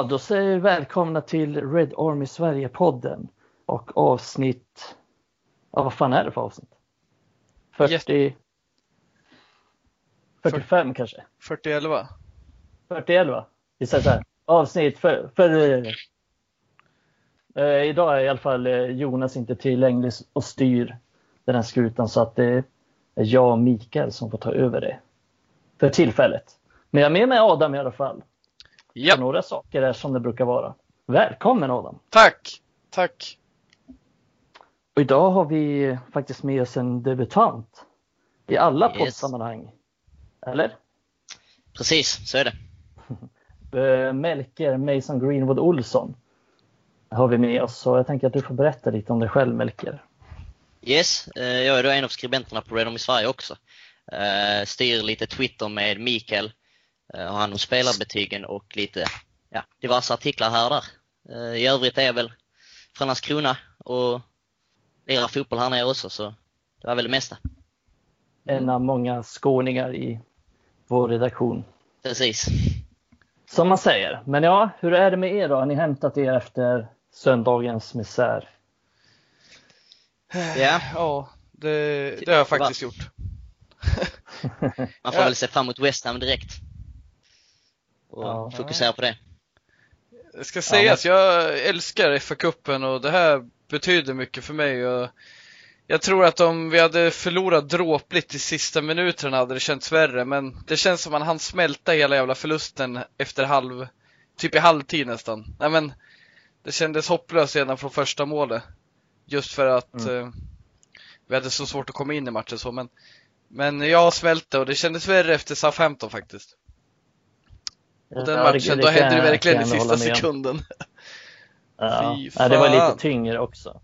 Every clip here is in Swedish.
Ja, då säger vi välkomna till Red Army Sverige-podden och avsnitt, ja vad fan är det för avsnitt? 40, 45 kanske? 4011. 40 Vi säger så här, avsnitt för, för eh, idag är i alla fall eh, Jonas inte tillgänglig och styr den här skutan så att det är jag och Mikael som får ta över det för tillfället. Men jag är med mig Adam i alla fall. Ja. Några saker är som det brukar vara. Välkommen Adam! Tack! Tack! Och idag har vi faktiskt med oss en debutant i alla Yes. poddsammanhang. Eller? Precis, så är det. Eh, Melker Mason Greenwood Olsson har vi med oss. Så jag tänker att du får berätta lite om dig själv Melker. Yes, eh, jag är då en av skribenterna på Redom i Sverige också. Eh, Styr lite Twitter med Mikael, eh, har hand om spelarbetygen och lite ja, diverse artiklar här och där. Eh, I övrigt är jag väl från Landskrona och lirar fotboll här nere också, så det var väl det mesta. En av många skåningar i vår redaktion. Precis. Som man säger. Men ja, hur är det med er då? Har ni hämtat er efter söndagens misär? Ja, Ja, det, det har jag faktiskt gjort. man får Ja. väl se fram emot West Ham direkt. Och Ja. fokusera på det. Det ska sägas, jag älskar FA-cupen och det här betyder mycket för mig. Och jag tror att om vi hade förlorat dråpligt i sista minuterna hade det känts värre, men det känns som att han smälta hela jävla förlusten efter halv, typ i halvtid nästan. Nej men, det kändes hopplöst redan från första målet. Just för att Mm. eh, vi hade så svårt att komma in i matchen så, men, men jag smälte och det kändes värre efter Southampton faktiskt. Och den Ja, matchen, det då hände det verkligen i sista sekunden. Ja. Ja, det var lite tyngre också.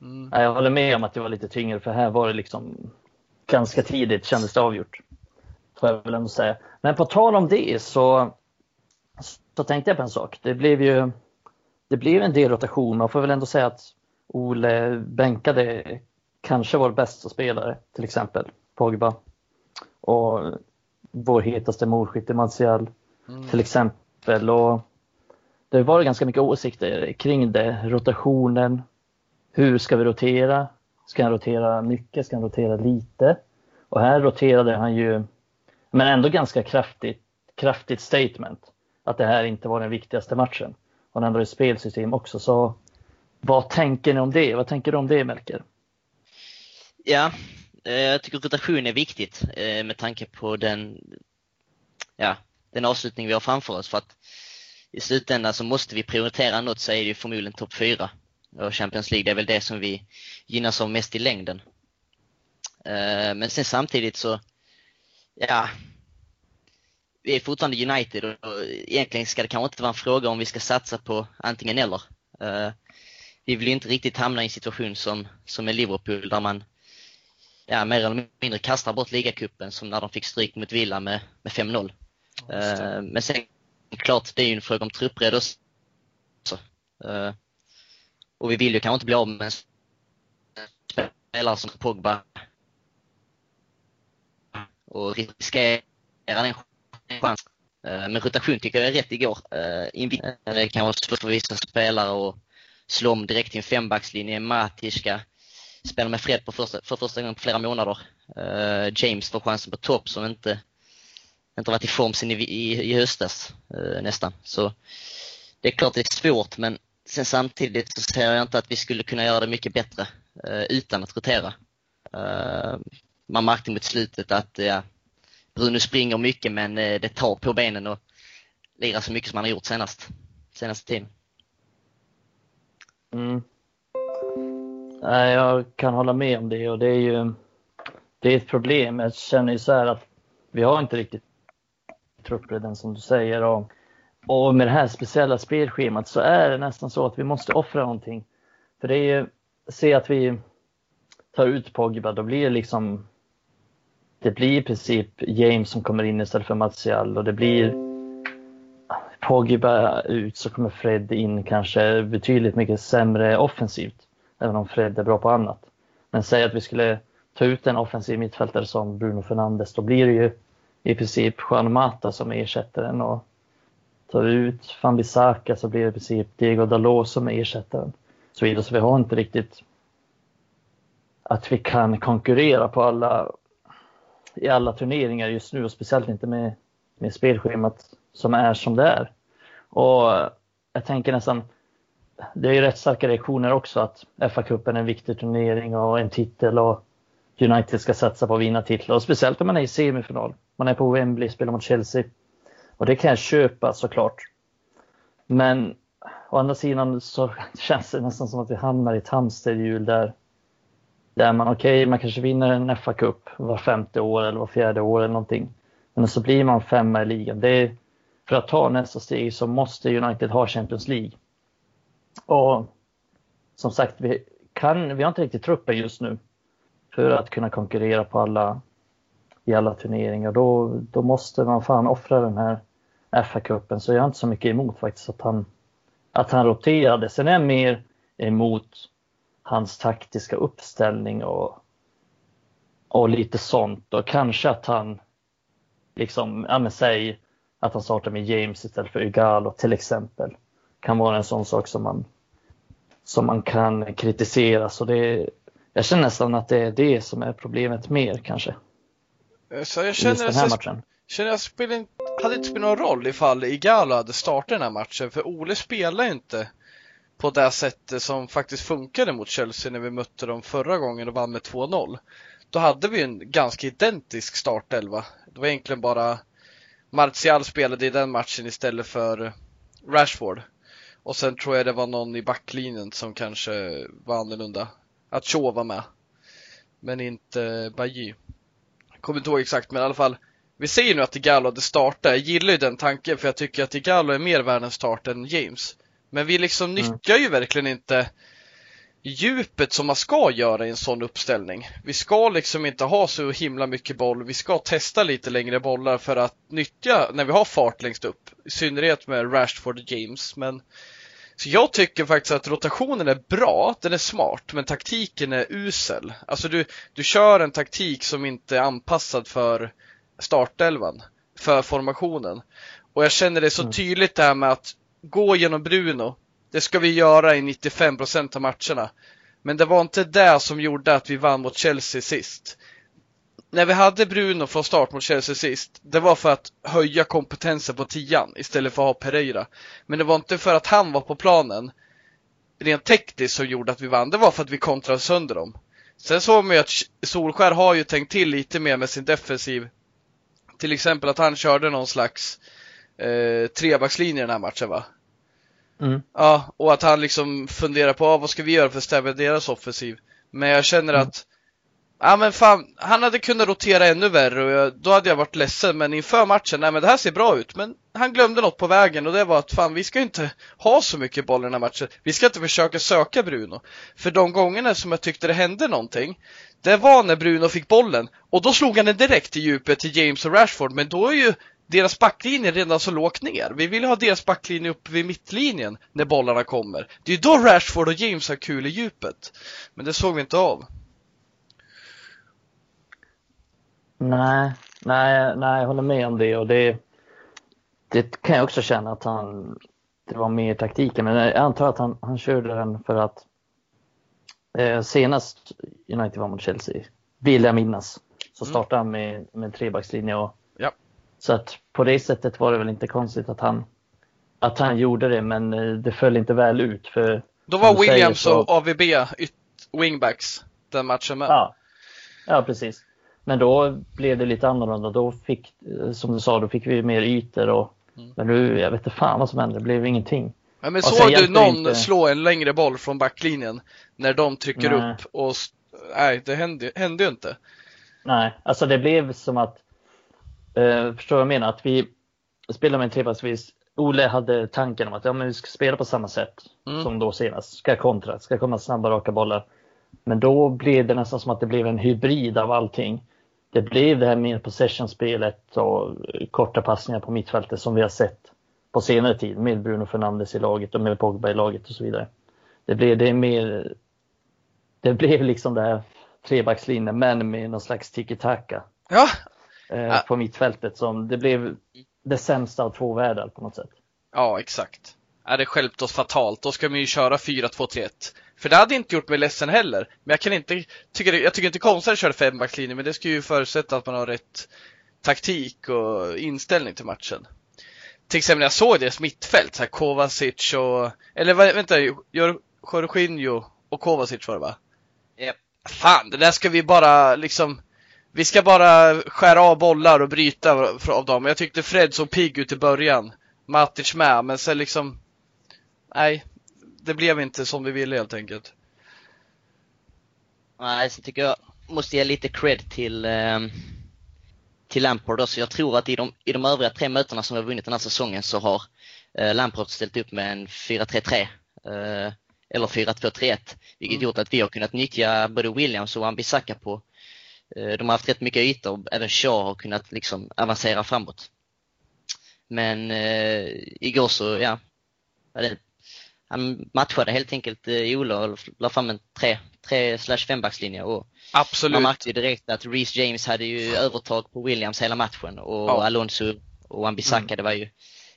Mm. Ja, jag håller med om att det var lite tyngre för här var det liksom ganska tidigt kändes det avgjort. Får jag väl ändå säga. Men på tal om det så, så tänkte jag på en sak. Det blev ju det blev en del rotation. Man får väl ändå säga att Ole bänkade kanske vår bästa spelare, till exempel Pogba. Och vår hetaste målskytt Martial Mm. till exempel. Och det var ganska mycket åsikter kring det. Rotationen. Hur ska vi rotera? Ska han rotera mycket? Ska han rotera lite? Och här roterade han ju, men ändå ganska kraftigt, kraftigt statement. Att det här inte var den viktigaste matchen. Och han ett spelsystem också. Så vad tänker ni om det? Vad tänker du om det Melker? Ja, eh, jag tycker rotation är viktigt eh, med tanke på den, ja, den avslutning vi har framför oss. För att i slutändan så måste vi prioritera något så är det ju förmodligen topp 4. Och Champions League det är väl det som vi gynnas av mest i längden. Eh, men sen samtidigt så, ja, vi är fortfarande United och egentligen ska det kanske inte vara en fråga om vi ska satsa på antingen eller. Eh, vi vill ju inte riktigt hamna i en situation som, som med Liverpool där man ja, mer eller mindre kastar bort ligacupen som när de fick stryk mot Villa med, med 5-0. Eh, men sen klart, det är ju en fråga om truppbredd också. Eh, och vi vill ju kanske inte bli av med en spelare som Pogba och riskera den chansen. Eh, men rotation tycker jag är rätt igår. Eh, eh, det kan vara svårt för vissa spelare att slå om direkt till en fembackslinje. Matic ska spela med Fred på första, för första gången på flera månader. James får chansen på topp som inte, inte varit i form sen i, i, i höstas eh, nästan. Så det är klart det är svårt men sen samtidigt så ser jag inte att vi skulle kunna göra det mycket bättre eh, utan att rotera. Eh, man märkte mot slutet att ja, Bruno springer mycket men eh, det tar på benen och lirar så mycket som han har gjort senast, senaste tiden. Mm. Jag kan hålla med om det och det är ju det är ett problem. Jag känner ju så här att vi har inte riktigt truppbredden som du säger och, och med det här speciella spelschemat så är det nästan så att vi måste offra någonting. För det är ju, se att vi tar ut Pogba, då blir det liksom det blir i princip James som kommer in istället för Martial och det blir Pogba ut så kommer Fred in kanske betydligt mycket sämre offensivt. Även om Fred är bra på annat. Men säg att vi skulle ta ut en offensiv mittfältare som Bruno Fernandes, då blir det ju i princip Juan Mata som ersätter den och tar vi ut Van Bissaka så blir det i princip Diego Dalot som är ersättaren. Så vidare. Så vi har inte riktigt att vi kan konkurrera på alla i alla turneringar just nu och speciellt inte med, med spelschemat som är som det är. Och jag tänker nästan, det är ju rätt starka reaktioner också att FA-cupen är en viktig turnering och en titel och United ska satsa på att vinna titlar och speciellt om man är i semifinal. Man är på Wembley, spelar mot Chelsea. Och det kan jag köpa såklart. Men å andra sidan så känns det nästan som att vi hamnar i ett hamsterhjul där, där man, okej, okay, man kanske vinner en FA-cup var femte år eller var fjärde år eller någonting. Men så blir man femma i ligan. Det är, för att ta nästa steg så måste United ha Champions League. Och som sagt, vi, kan, vi har inte riktigt truppen just nu för att kunna konkurrera på alla, i alla turneringar. Då, då måste man fan offra den här FA-cupen. Så jag har inte så mycket emot faktiskt att han, att han roterade. Sen är jag mer emot hans taktiska uppställning och, och lite sånt. Och kanske att han, liksom, ja men säg att han startar med James istället för Ugalo till exempel. Kan vara en sån sak som man, som man kan kritisera. Så det, jag känner nästan att det är det som är problemet mer kanske. Så jag känner, den här matchen. känner att det hade inte spelat någon roll ifall Igalo hade startat den här matchen för Ole spelar inte på det sättet som faktiskt funkade mot Chelsea när vi mötte dem förra gången och vann med 2-0. Då hade vi en ganska identisk startelva. Det var egentligen bara Martial spelade i den matchen istället för Rashford. Och sen tror jag det var någon i backlinjen som kanske var annorlunda. Att Shaw var med. Men inte Bajy. Kommer inte ihåg exakt men i alla fall. Vi ser nu att Igalo hade startat. Jag gillar ju den tanken för jag tycker att Igalo är mer värd en start än James. Men vi liksom mm. nyttjar ju verkligen inte djupet som man ska göra i en sån uppställning. Vi ska liksom inte ha så himla mycket boll. Vi ska testa lite längre bollar för att nyttja när vi har fart längst upp. I synnerhet med Rashford och James. Men så jag tycker faktiskt att rotationen är bra, den är smart, men taktiken är usel. Alltså du, du kör en taktik som inte är anpassad för startelvan, för formationen. Och jag känner det så mm. tydligt det här med att gå genom Bruno. Det ska vi göra i 95% av matcherna. Men det var inte det som gjorde att vi vann mot Chelsea sist när vi hade Bruno från start mot Chelsea sist, det var för att höja kompetensen på tian istället för att ha Pereira. Men det var inte för att han var på planen rent tekniskt som gjorde att vi vann, det var för att vi kontrade sönder dem. Sen såg man ju att Solskär har ju tänkt till lite mer med sin defensiv. Till exempel att han körde någon slags eh, trebackslinje den här matchen va? Mm. Ja, och att han liksom funderar på ah, vad ska vi göra för att stävja deras offensiv. Men jag känner mm. att Ja men fan, han hade kunnat rotera ännu värre och jag, då hade jag varit ledsen men inför matchen, nej men det här ser bra ut men han glömde något på vägen och det var att fan vi ska inte ha så mycket boll i den här matchen. Vi ska inte försöka söka Bruno. För de gångerna som jag tyckte det hände någonting, det var när Bruno fick bollen och då slog han den direkt i djupet till James och Rashford men då är ju deras backlinje redan så lågt ner. Vi vill ha deras backlinje uppe vid mittlinjen när bollarna kommer. Det är ju då Rashford och James har kul i djupet. Men det såg vi inte av. Nej, nej, nej, jag håller med om det och det, det kan jag också känna att han, det var mer taktiken, men jag antar att han, han körde den för att eh, senast United var mot Chelsea, vill jag minnas, så mm. startade han med, med en trebackslinje och ja. så att på det sättet var det väl inte konstigt att han, att han gjorde det, men eh, det föll inte väl ut för Då var Williams så... och AVB wingbacks den matchen med. Ja, ja precis. Men då blev det lite annorlunda. Då fick, som du sa, då fick vi mer ytor och mm. men nu, jag vet inte fan vad som hände, det blev ingenting. Ja, men såg du någon inte... slå en längre boll från backlinjen när de trycker nej. upp och nej, det hände, hände ju inte. Nej, alltså det blev som att, eh, förstår vad jag menar, att vi spelade med en trebacksvis. Ole hade tanken om att ja, men vi ska spela på samma sätt mm. som då senast. Ska kontra, ska komma snabba raka bollar. Men då blev det nästan som att det blev en hybrid av allting det blev det här med possession-spelet och korta passningar på mittfältet som vi har sett på senare tid med Bruno Fernandes i laget och med Pogba i laget och så vidare. Det blev det mer. Det blev liksom det här trebackslinjen men med någon slags tiki-taka. Ja. Eh, på mittfältet som det blev det sämsta av två världar på något sätt. Ja, exakt. Är det skälpt oss fatalt, då ska man ju köra 4-2-3-1. För det hade inte gjort mig ledsen heller. Men jag kan inte, tycker, jag tycker inte konstigt att köra fembackslinje, men det ska ju förutsätta att man har rätt taktik och inställning till matchen. Till exempel när jag såg deras mittfält, så här Kovacic och, eller vänta, Jorginho och Kovacic var det va? Yep. Fan, det där ska vi bara liksom vi ska bara skära av bollar och bryta av dem. Jag tyckte Fred såg pigg ut i början. Matic med, men sen liksom Nej, det blev inte som vi ville helt enkelt. Nej, så tycker jag måste ge lite cred till eh, till Lampard också. Jag tror att i de, i de övriga tre mötena som vi har vunnit den här säsongen så har eh, Lampard ställt upp med en 4-3-3 eh, eller 4-2-3-1, vilket mm. gjort att vi har kunnat nyttja både Williams och Ambisaka på eh, de har haft rätt mycket ytor och även Shaw har kunnat liksom avancera framåt. Men eh, igår så, ja, han matchade helt enkelt eh, Ola och la fram en 3, 3 slash 5 backslinje och Absolut. man märkte ju direkt att Reece James hade ju övertag på Williams hela matchen och ja. Alonso och Ambisaka, mm. det var ju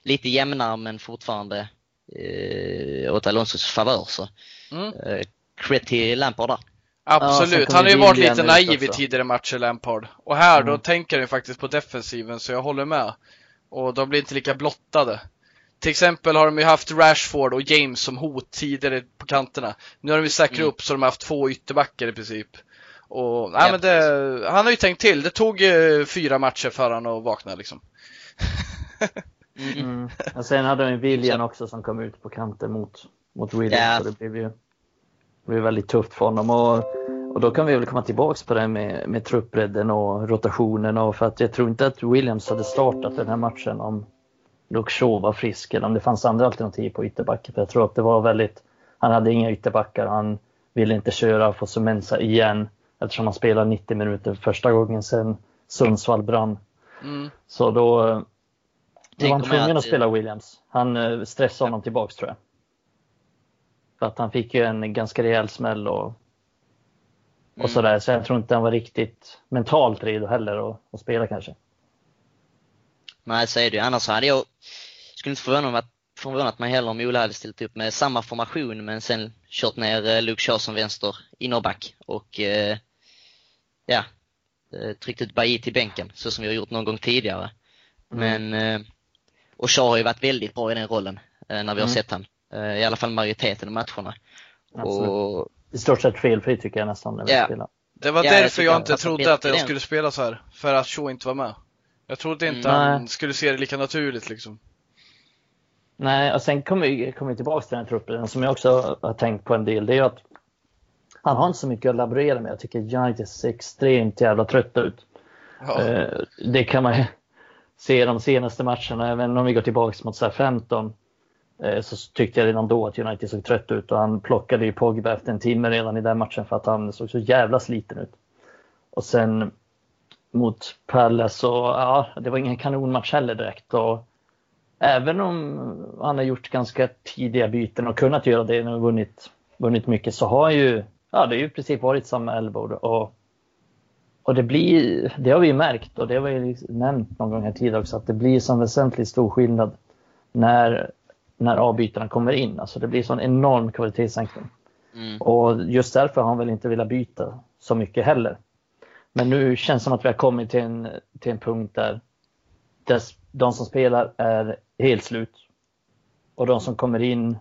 lite jämnare men fortfarande eh, åt Alonsos favör så mm. eh, cred till Lampard där. Absolut, ja, han har ju varit lite naiv i tidigare matcher Lampard. Och här mm. då tänker han faktiskt på defensiven så jag håller med. Och de blir inte lika blottade. Till exempel har de ju haft Rashford och James som hot tidigare på kanterna. Nu har de ju säkrat mm. upp så de har haft två ytterbackar i princip. Och, nej, men det, han har ju tänkt till. Det tog eh, fyra matcher för han att vakna liksom. mm. mm. Och sen hade de William också som kom ut på kanten mot, mot Williams. Yeah. det blev ju det blev väldigt tufft för honom. Och, och då kan vi väl komma tillbaks på det med, med truppbredden och rotationen. Och för att jag tror inte att Williams hade startat den här matchen om Shaw var frisk eller om det fanns andra alternativ på ytterbacken. För jag tror att det var väldigt, han hade inga ytterbackar. Han ville inte köra Fosumensa igen eftersom han spelade 90 minuter första gången sedan Sundsvall brann. Mm. Så då, då var han tvungen att spela Williams. Han eh, stressade honom tillbaks tror jag. För att han fick ju en ganska rejäl smäll och, och mm. sådär. Så jag tror inte han var riktigt mentalt redo heller att, att spela kanske. Nej, så är det ju. Annars hade jag, skulle inte förvåna mig, förvånat mig heller om Ola hade ställt upp med samma formation men sen kört ner eh, Luke Shaw som vänster innerback och eh, ja, eh, tryckt ut Bailly till bänken så som vi har gjort någon gång tidigare. Mm. Men, eh, och Shaw har ju varit väldigt bra i den rollen när vi har mm. sett han. I alla fall majoriteten av matcherna. Och, I stort sett felfri tycker jag nästan när vi ja. spelar. Det var ja, därför jag, jag inte trodde att jag skulle spela så här. För att Shaw inte var med. Jag trodde inte mm. han skulle se det lika naturligt liksom. Nej, och sen kommer vi, kommer tillbaka till den här truppen som jag också har tänkt på en del. Det är ju att han har inte så mycket att laborera med. Jag tycker United ser extremt jävla trötta ut. Ja. Eh, det kan man se de senaste matcherna, även om vi går tillbaka mot så 15 eh, så tyckte jag redan då att United såg trött ut och han plockade ju Pogba efter en timme redan i den matchen för att han såg så jävla sliten ut. Och sen mot Palace och ja, det var ingen kanonmatch heller direkt. Och även om han har gjort ganska tidiga byten och kunnat göra det och vunnit, vunnit mycket så har han ju, ja det har ju i princip varit samma elbow och, och det blir, det har vi märkt och det har vi nämnt någon gång här tidigare också att det blir som väsentligt stor skillnad när, när avbytarna kommer in. Alltså det blir sån enorm kvalitetssänkning. Mm. Och just därför har han väl inte velat byta så mycket heller. Men nu känns det som att vi har kommit till en, till en punkt där dess, de som spelar är helt slut. Och de som kommer in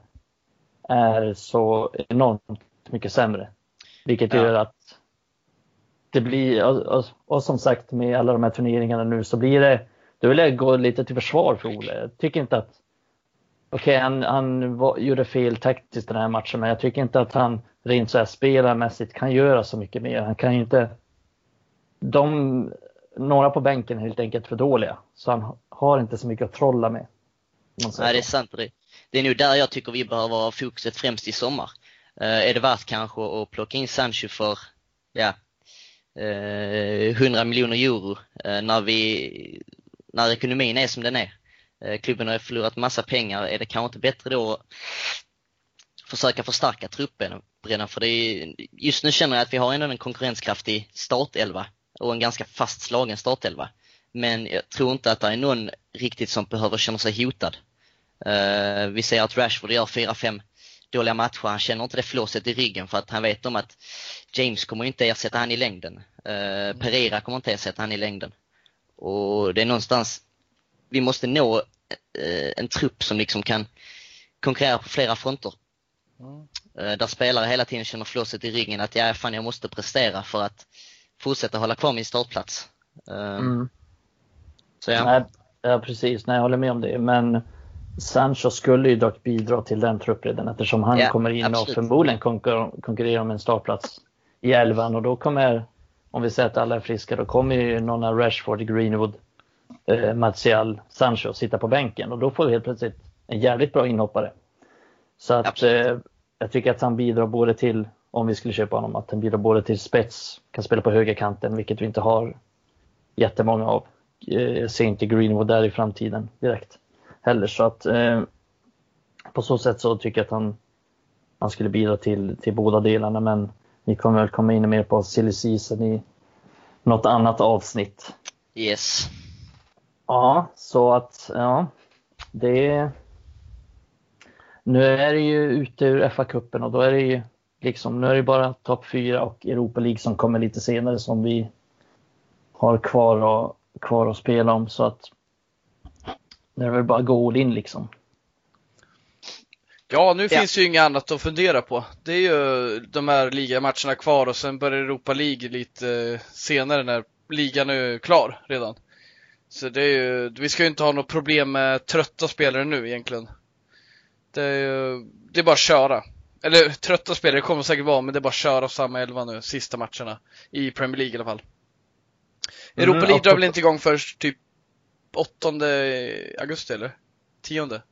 är så enormt mycket sämre. Vilket ja. gör att det blir, och, och, och, som sagt med alla de här turneringarna nu så blir det, då vill jag gå lite till försvar för Ole. Jag tycker inte att, okej okay, han, han var, gjorde fel taktiskt den här matchen men jag tycker inte att han rent så här spelarmässigt kan göra så mycket mer. Han kan ju inte de, några på bänken är helt enkelt för dåliga. Så han har inte så mycket att trolla med. Nej, det är sant. Det är nog där jag tycker vi behöver ha fokuset främst i sommar. Uh, är det värt kanske att plocka in Sancho för, ja, uh, 100 miljoner euro uh, när vi, när ekonomin är som den är. klubben har förlorat massa pengar. Är det kanske inte bättre då att försöka förstärka truppen? För det är, just nu känner jag att vi har ändå en konkurrenskraftig startelva och en ganska fastslagen startelva. Men jag tror inte att det är någon riktigt som behöver känna sig hotad. Uh, vi ser att Rashford gör 4-5 dåliga matcher. Han känner inte det flåset i ryggen för att han vet om att James kommer inte ersätta han i längden. Uh, Pereira kommer inte ersätta han i längden. Och det är någonstans, vi måste nå uh, en trupp som liksom kan konkurrera på flera fronter. Mm. Där spelare hela tiden känner flåset i ryggen att ja, fan jag måste prestera för att fortsätta hålla kvar min startplats. Mm. Så ja. Nej, ja, precis. Nej, jag håller med om det. Men Sancho skulle ju dock bidra till den truppredden eftersom han ja, kommer in absolut. och förmodligen konkurrerar om en startplats i elvan och då kommer, om vi säger att alla är friska, då kommer ju någon av Rashford, Greenwood, eh, Martial, Sancho sitta på bänken och då får vi helt plötsligt en jävligt bra inhoppare. Så att eh, jag tycker att han bidrar både till, om vi skulle köpa honom, att han bidrar både till spets, kan spela på högerkanten, vilket vi inte har jättemånga av. Jag eh, ser inte Greenwood där i framtiden direkt heller. Så att eh, på så sätt så tycker jag att han, han skulle bidra till, till båda delarna. Men ni kommer väl komma in mer på silly season i något annat avsnitt. Yes. Ja, så att ja, det nu är det ju ute ur FA-cupen och då är det ju liksom, nu är det bara topp 4 och Europa League som kommer lite senare som vi har kvar, att kvar att spela om så att det är väl bara gå all in liksom. Ja, nu ja. finns ju inget annat att fundera på. Det är ju de här ligamatcherna kvar och sen börjar Europa League lite senare när ligan är klar redan. Så det är ju, vi ska ju inte ha något problem med trötta spelare nu egentligen. Det är, ju, det är bara att köra. Eller trötta spelare kommer säkert vara, men det är bara att köra samma elva nu, sista matcherna. I Premier League i alla fall. Mm, Europa League drar väl inte igång först typ 8 augusti eller? 10? Eller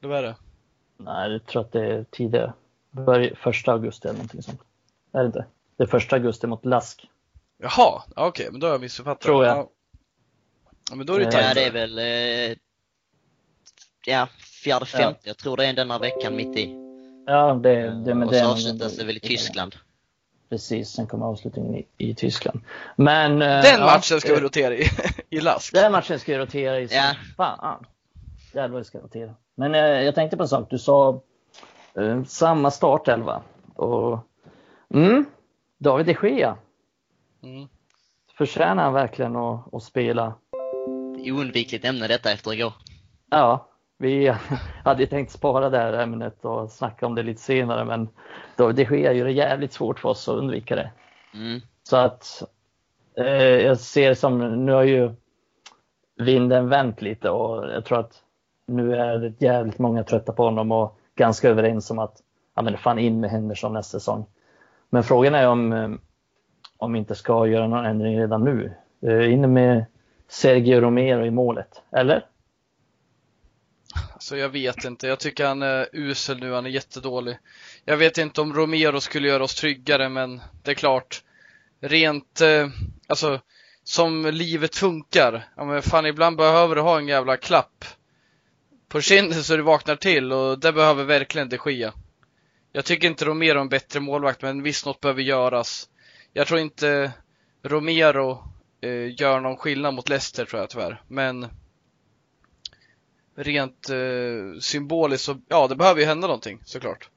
vad är det? Nej, jag tror att det är tidigare. Börj första augusti eller någonting sånt. Är det inte? Det är första augusti mot Lask. Jaha, okej, okay, men då har jag missuppfattat. Tror jag. Ja, men då är det Ja, det är väl, eh, ja, fjärde, femte. Ja. Jag tror det är den här veckan mitt i. Ja, det, det med Och så avslutas det väl i Tyskland. Precis, sen kommer avslutningen i, i Tyskland. Men, eh, den matchen ska vi eh, rotera i, i Lask. Den matchen ska vi rotera i. Ja. Fan. Jävlar vi ska rotera. Men eh, jag tänkte på en sak. Du sa eh, samma startelva. Och, mm, David de Gea. Mm. Förtjänar han verkligen att, att spela? Oundvikligt ämne detta efter igår. Ja, vi hade tänkt spara det här ämnet och snacka om det lite senare men då, det sker ju det jävligt svårt för oss att undvika det. Mm. Så att eh, jag ser som, nu har ju vinden vänt lite och jag tror att nu är det jävligt många trötta på honom och ganska överens om att ja men fan in med Henderson nästa säsong. Men frågan är om, eh, om inte ska göra någon ändring redan nu. Eh, in med Sergio Romero i målet, eller? Så jag vet inte. Jag tycker han är usel nu. Han är jättedålig. Jag vet inte om Romero skulle göra oss tryggare, men det är klart. Rent, eh, alltså, som livet funkar. Ja, men fan, ibland behöver du ha en jävla klapp på kinden så du vaknar till och det behöver verkligen det ske. Jag tycker inte Romero är en bättre målvakt, men visst något behöver göras. Jag tror inte Romero eh, gör någon skillnad mot Leicester tror jag tyvärr, men rent eh, symboliskt så, ja det behöver ju hända någonting såklart.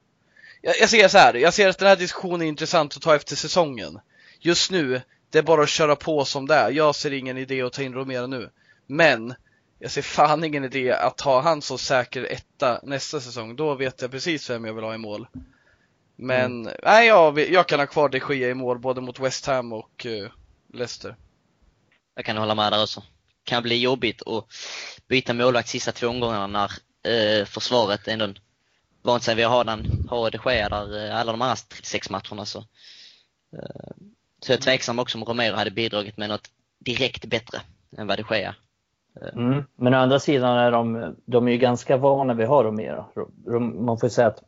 Jag, jag ser så här, jag ser att den här diskussionen är intressant att ta efter säsongen. Just nu, det är bara att köra på som det är. Jag ser ingen idé att ta in Romero nu. Men, jag ser fan ingen idé att ha han som säker etta nästa säsong. Då vet jag precis vem jag vill ha i mål. Men, mm. nej jag, jag kan ha kvar de Gea i mål både mot West Ham och uh, Leicester. Jag kan hålla med där också kan bli jobbigt att byta målvakt sista två omgångarna när eh, försvaret ändå vant sig vid att ha den, ha de Gea där eh, alla de andra 36 matcherna så. Eh, så jag är tveksam också om Romero hade bidragit med något direkt bättre än vad de Gea. Eh. Mm. Men å andra sidan är de, de är ju ganska vana vid att ha Romero. Man får säga att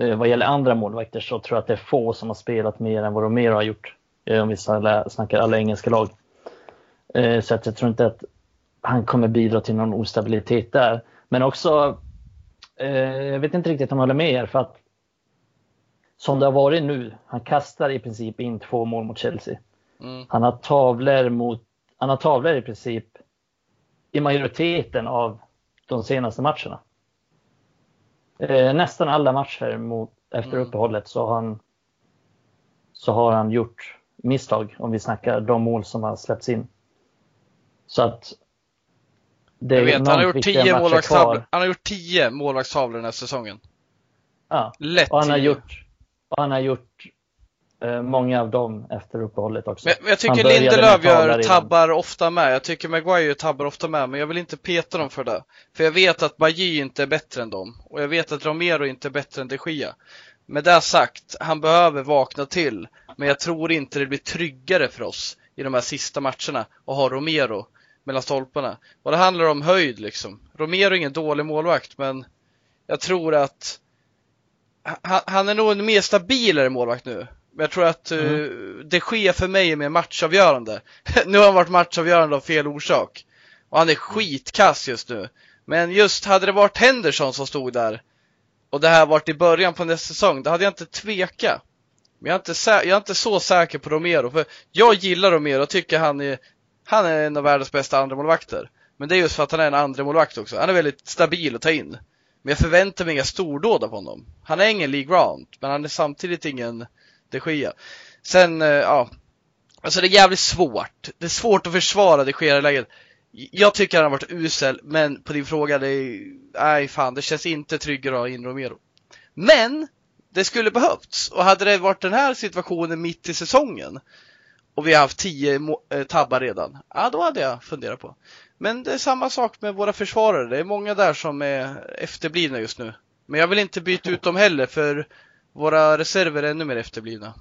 eh, vad gäller andra målvakter så tror jag att det är få som har spelat mer än vad Romero har gjort. Om vi snackar alla engelska lag. Så att jag tror inte att han kommer bidra till någon ostabilitet där. Men också, eh, jag vet inte riktigt om jag håller med er för att som det har varit nu, han kastar i princip in två mål mot Chelsea. Mm. Han har tavlor mot, han har tavlor i princip i majoriteten av de senaste matcherna. eh, nästan alla matcher mot, efter Mm. uppehållet så har, han, så har han gjort misstag om vi snackar de mål som har släppts in. Så att Jag vet, han har gjort viktiga 10 matcher målvaktstavlor. Han har gjort 10 målvaktstavlor den här säsongen. Ja. Lätt Och han har 10. gjort, och han har gjort eh, många av dem efter uppehållet också. Men, men jag tycker Lindelöf gör redan. tabbar ofta med. Jag tycker Maguire tabbar ofta med, men jag vill inte peta dem för det. För jag vet att Bajy inte är bättre än dem. Och jag vet att Romero inte är bättre än de Gia. Med det sagt, han behöver vakna till. Men jag tror inte det blir tryggare för oss i de här sista matcherna att ha Romero mellan stolparna. Och det handlar om höjd liksom. Romero är ingen dålig målvakt, men jag tror att han, är nog en mer stabilare målvakt nu. Men jag tror att uh, det sker för mig är mer matchavgörande. nu har han varit matchavgörande av fel orsak. Och han är skitkass just nu. Men just hade det varit Henderson som stod där och det här varit i början på nästa säsong, då hade jag inte tvekat. Men jag är inte, jag är inte så säker på Romero, för jag gillar Romero och tycker han är, han är en av världens bästa andremålvakter. Men det är just för att han är en andremålvakt också. Han är väldigt stabil att ta in. Men jag förväntar mig inga stordåd av honom. Han är ingen League Round, men han är samtidigt ingen de Gea. Sen, eh, ja. Alltså det är jävligt svårt. Det är svårt att försvara de Gea i läget. Jag tycker han har varit usel, men på din fråga, det är, nej fan, det känns inte tryggare att ha in Romero. Men, det skulle behövts. Och hade det varit den här situationen mitt i säsongen och vi har haft tio må- eh, tabbar redan, ja då hade jag funderat på. Men det är samma sak med våra försvarare. Det är många där som är efterblivna just nu. Men jag vill inte byta ut dem heller för våra reserver är ännu mer efterblivna.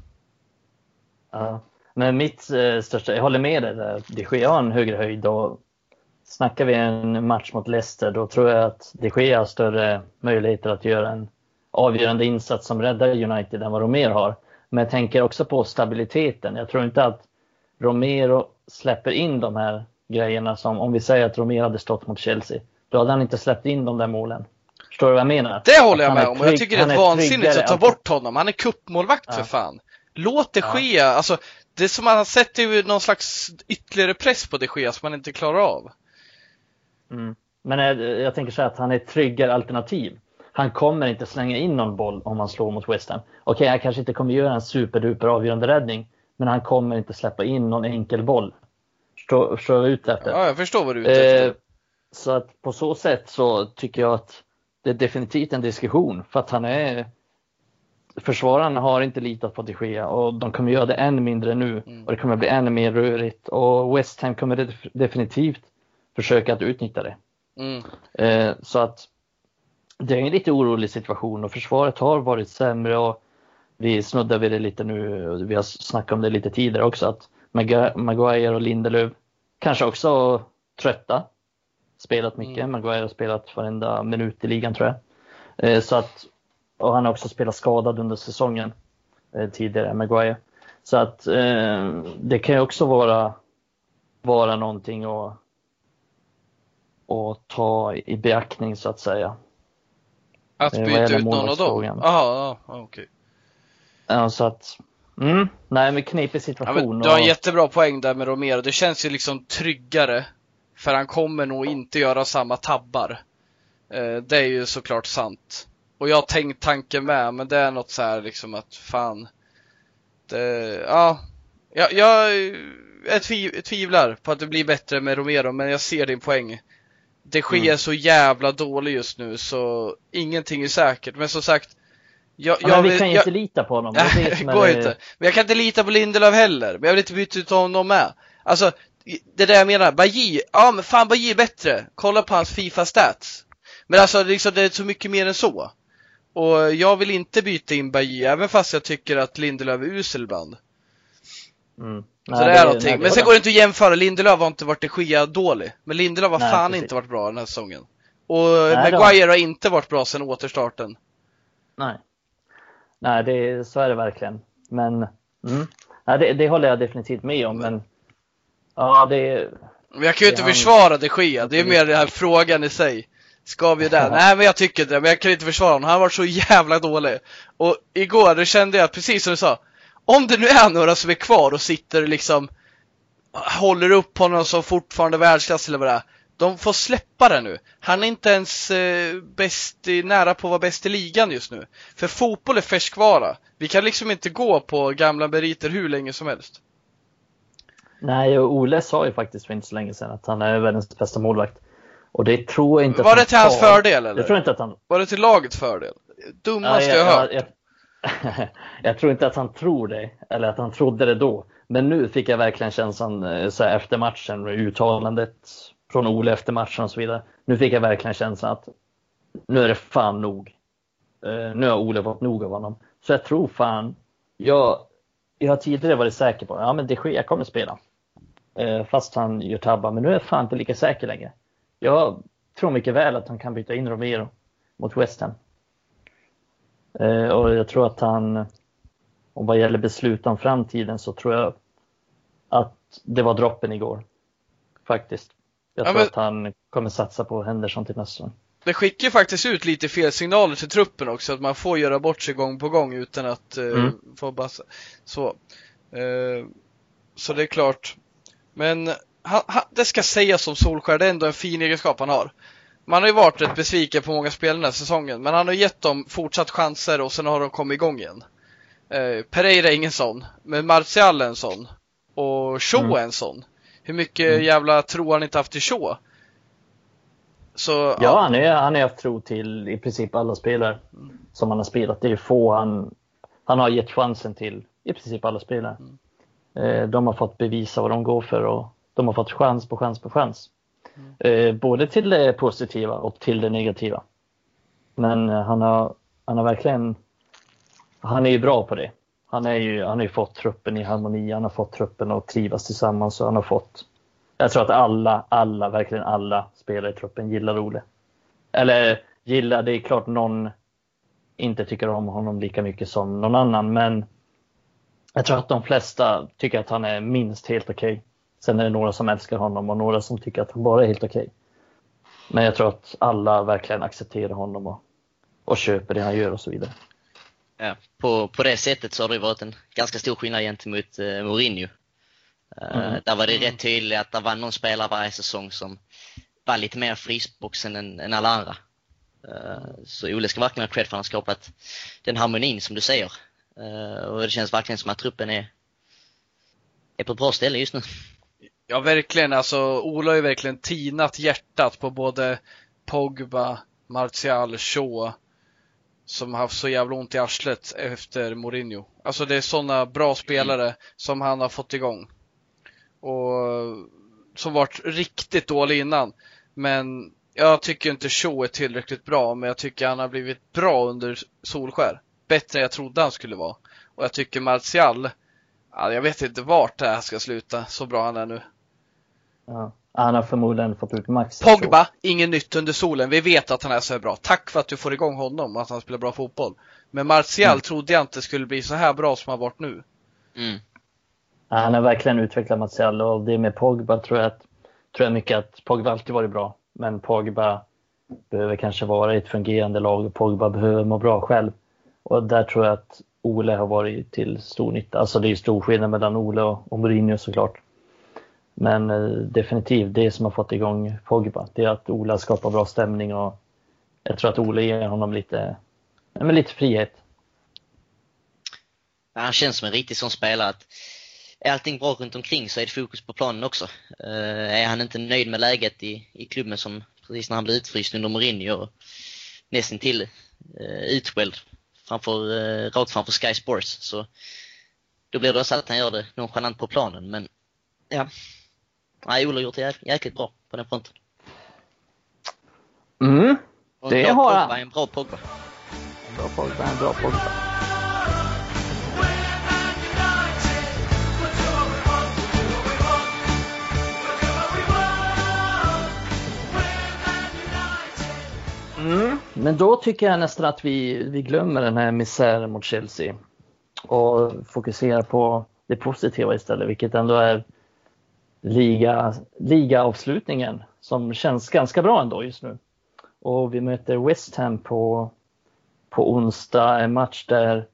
Ja. Men mitt eh, största, jag håller med dig där, de Gea har en högre höjd och snackar vi en match mot Leicester då tror jag att de Gea har större möjligheter att göra en avgörande insats som räddar United än vad Romer har. Men jag tänker också på stabiliteten. Jag tror inte att Romero släpper in de här grejerna som, om vi säger att Romero hade stått mot Chelsea, då hade han inte släppt in de där målen. Förstår du vad jag menar? Det håller jag med är om och jag tycker det är han vansinnigt att ta bort honom. Han är kuppmålvakt för Ja. fan. Låt det Ja. ske. Alltså, det är som han sätter ju någon slags ytterligare press på det ske som man inte klarar av. Mm. Men jag, jag tänker så här att han är ett tryggare alternativ. Han kommer inte slänga in någon boll om han slår mot West Ham. Okej, han kanske inte kommer göra en superduper avgörande räddning, men han kommer inte släppa in någon enkel boll. Förstår, förstår vad jag är ute efter? Ja, jag förstår vad du är ute efter. Eh, så att på så sätt så tycker jag att det är definitivt en diskussion för att han är Försvararna har inte litat på de Gea och de kommer göra det än mindre nu Mm. och det kommer bli ännu mer rörigt och West Ham kommer def- definitivt försöka att utnyttja det. Mm. Eh, så att det är en lite orolig situation och försvaret har varit sämre och vi snuddar vid det lite nu, och vi har snackat om det lite tidigare också att Maguire och Lindelöf kanske också trötta. Spelat mycket, Mm. Maguire har spelat varenda minut i ligan tror jag. Eh, så att, och han har också spelat skadad under säsongen eh, tidigare, Maguire. Så att eh, det kan ju också vara, vara någonting att, att ta i beaktning så att säga. Att eh, byta ut någon av dem? ja, okej. Ja, så att, mm, nej men knepig Ja, situation. men du har en och- jättebra poäng där med Romero. Det känns ju liksom tryggare. För han kommer nog inte göra samma tabbar. Eh, det är ju såklart sant. Och jag har tänkt tanken med, men det är något så här liksom att fan. Det, ja. Jag, jag, jag tviv, tvivlar på att det blir bättre med Romero, men jag ser din poäng. Det sker Mm. så jävla dåligt just nu så ingenting är säkert. Men som sagt. Jag, ja, men vi vill- kan ju jag, inte lita på honom. Det är det är går det- inte. Men jag kan inte lita på Lindelöf heller. Men jag vill inte byta ut honom med. Alltså, det är det jag menar. Bajy, ja men fan Bajy är bättre. Kolla på hans Fifa-stats. Men alltså, liksom, det är så mycket mer än så. Och jag vill inte byta in Bajy, även fast jag tycker att Lindelöf är usel ibland. Mm. Så Nej, det är någonting. Men sen går det inte att jämfra. Lindelöf har inte varit de Gia dålig. Men Lindelöf har Nej, fan precis. inte varit bra den här säsongen. Och Nej, då. Maguire har inte varit bra sen återstarten. Nej, nej det, så är det verkligen. Men mm, nej, det, det håller jag definitivt med om. Men ja, det, Men jag kan ju inte Det är försvara de Gia, det är mer den här frågan i sig. Ska vi det? Nej men jag tycker inte det, men jag kan inte försvara honom. Han har varit så jävla dålig. Och igår, då kände jag precis som du sa, om det nu är några som är kvar och sitter liksom håller upp honom som fortfarande världsklass eller vad det är, De får släppa det nu. Han är inte ens eh, bäst i, nära på att vara bäst i ligan just nu. För fotboll är färskvara. Vi kan liksom inte gå på gamla meriter hur länge som helst. Nej, och Ole sa ju faktiskt för inte så länge sedan att han är världens bästa målvakt. Och det tror jag inte Var det till hans fördel eller? Jag tror inte att han... Var det till lagets fördel? Dummaste ja, jag, jag hört. Jag, jag, jag, tror inte att han tror det, eller att han trodde det då. Men nu fick jag verkligen känslan eh, så här, efter matchen, med uttalandet från Ole efter matchen och så vidare. Nu fick jag verkligen känslan att nu är det fan nog. Uh, nu har Ole fått nog av honom. Så jag tror fan, jag, jag har tidigare varit säker på, ja men det sker, jag kommer spela. Uh, fast han gör tabbar, men nu är jag fan inte lika säker längre. Jag tror mycket väl att han kan byta in Romero mot West Ham. Uh, och jag tror att han, och vad gäller beslut om framtiden så tror jag att det var droppen igår. Faktiskt. Jag tror ja, men... att han kommer satsa på Henderson till nästa Det skickar faktiskt ut lite fel signaler till truppen också, att man får göra bort sig gång på gång utan att uh, mm. få bassa. Så. Uh, så det är klart. Men han, han, det ska sägas om Solskär, det är ändå en fin egenskap han har. Man har ju varit rätt besviken på många spel den här säsongen, men han har gett dem fortsatt chanser och sen har de kommit igång igen. Eh, Pereira är ingen sån, men Martial är en sån. Och Shaw mm. är en sån. Hur mycket mm. jävla tro har han inte haft till Shaw? Så, ja, ja. Han, är, han har haft tro till i princip alla spelare mm. som han har spelat. Det är få han, han har gett chansen till i princip alla spelare. Mm. Eh, de har fått bevisa vad de går för och de har fått chans på chans på chans. Mm. Både till det positiva och till det negativa. Men eh, han har, han har verkligen han är ju bra på det. Han, är ju, han har ju fått truppen i harmoni, han har fått truppen att trivas tillsammans och han har fått jag tror att alla, alla, verkligen alla spelare i truppen gillar Ole. Eller gillar, det är klart någon inte tycker om honom lika mycket som någon annan, men jag tror att de flesta tycker att han är minst helt okej. Okay. Sen är det några som älskar honom och några som tycker att han bara är helt okej. Okay. Men jag tror att alla verkligen accepterar honom och, och köper det han gör och så vidare ja, på, på det sättet så har det varit en ganska stor skillnad gentemot eh, Mourinho. Eh, mm. där var det rätt tydligt att det var någon spelare varje säsong som var lite mer frysboxen än, än alla andra. Uh, så Ole ska verkligen ha cred för att han skapat den harmonin som du säger. Uh, och det känns verkligen som att truppen är, är på ett bra ställe just nu. Ja, verkligen. Alltså, Ola har ju verkligen tinat hjärtat på både Pogba, Martial, Shaw som haft så jävla ont i arslet efter Mourinho. Alltså det är sådana bra spelare som han har fått igång. Och som varit riktigt dålig innan. Men jag tycker inte Shaw är tillräckligt bra, men jag tycker han har blivit bra under Solskär. Bättre än jag trodde han skulle vara. Och jag tycker Martial, jag vet inte vart det här ska sluta, så bra han är nu. Ja. Han har förmodligen fått ut max. Pogba, inget nytt under solen. Vi vet att han är så bra. Tack för att du får igång honom och att han spelar bra fotboll. Men Martial mm. trodde jag inte skulle bli så här bra som han varit nu. Mm. Han har verkligen utvecklat Martial och det med Pogba tror jag, att, tror jag mycket att Pogba alltid varit bra. Men Pogba behöver kanske vara i ett fungerande lag och Pogba behöver må bra själv. Och där tror jag att Ole har varit till stor nytta. Alltså det är stor skillnad mellan Ole och, och Mourinho såklart. Men eh, definitivt det som har fått igång Pogba, det är att Ola skapar bra stämning och jag tror att Ola ger honom lite, men lite frihet. Han känns som en riktig sån spelare att är allting bra runt omkring så är det fokus på planen också. Uh, är han inte nöjd med läget i, i klubben som precis när han blev utfryst under Mourinho och nästan till uh, utskälld framför, uh, rakt framför Sky Sports så då blir det också att han gör det nonchalant på planen men ja, Nej, Ola har gjort det jäkligt bra på den fronten. Mm, det har han. En bra Pogba. En bra Pogba, en bra Pogba. Mm, men då tycker jag nästan att vi, vi glömmer den här misären mot Chelsea och fokuserar på det positiva istället, vilket ändå är liga, ligaavslutningen som känns ganska bra ändå just nu. Och vi möter West Ham på, på onsdag, en match där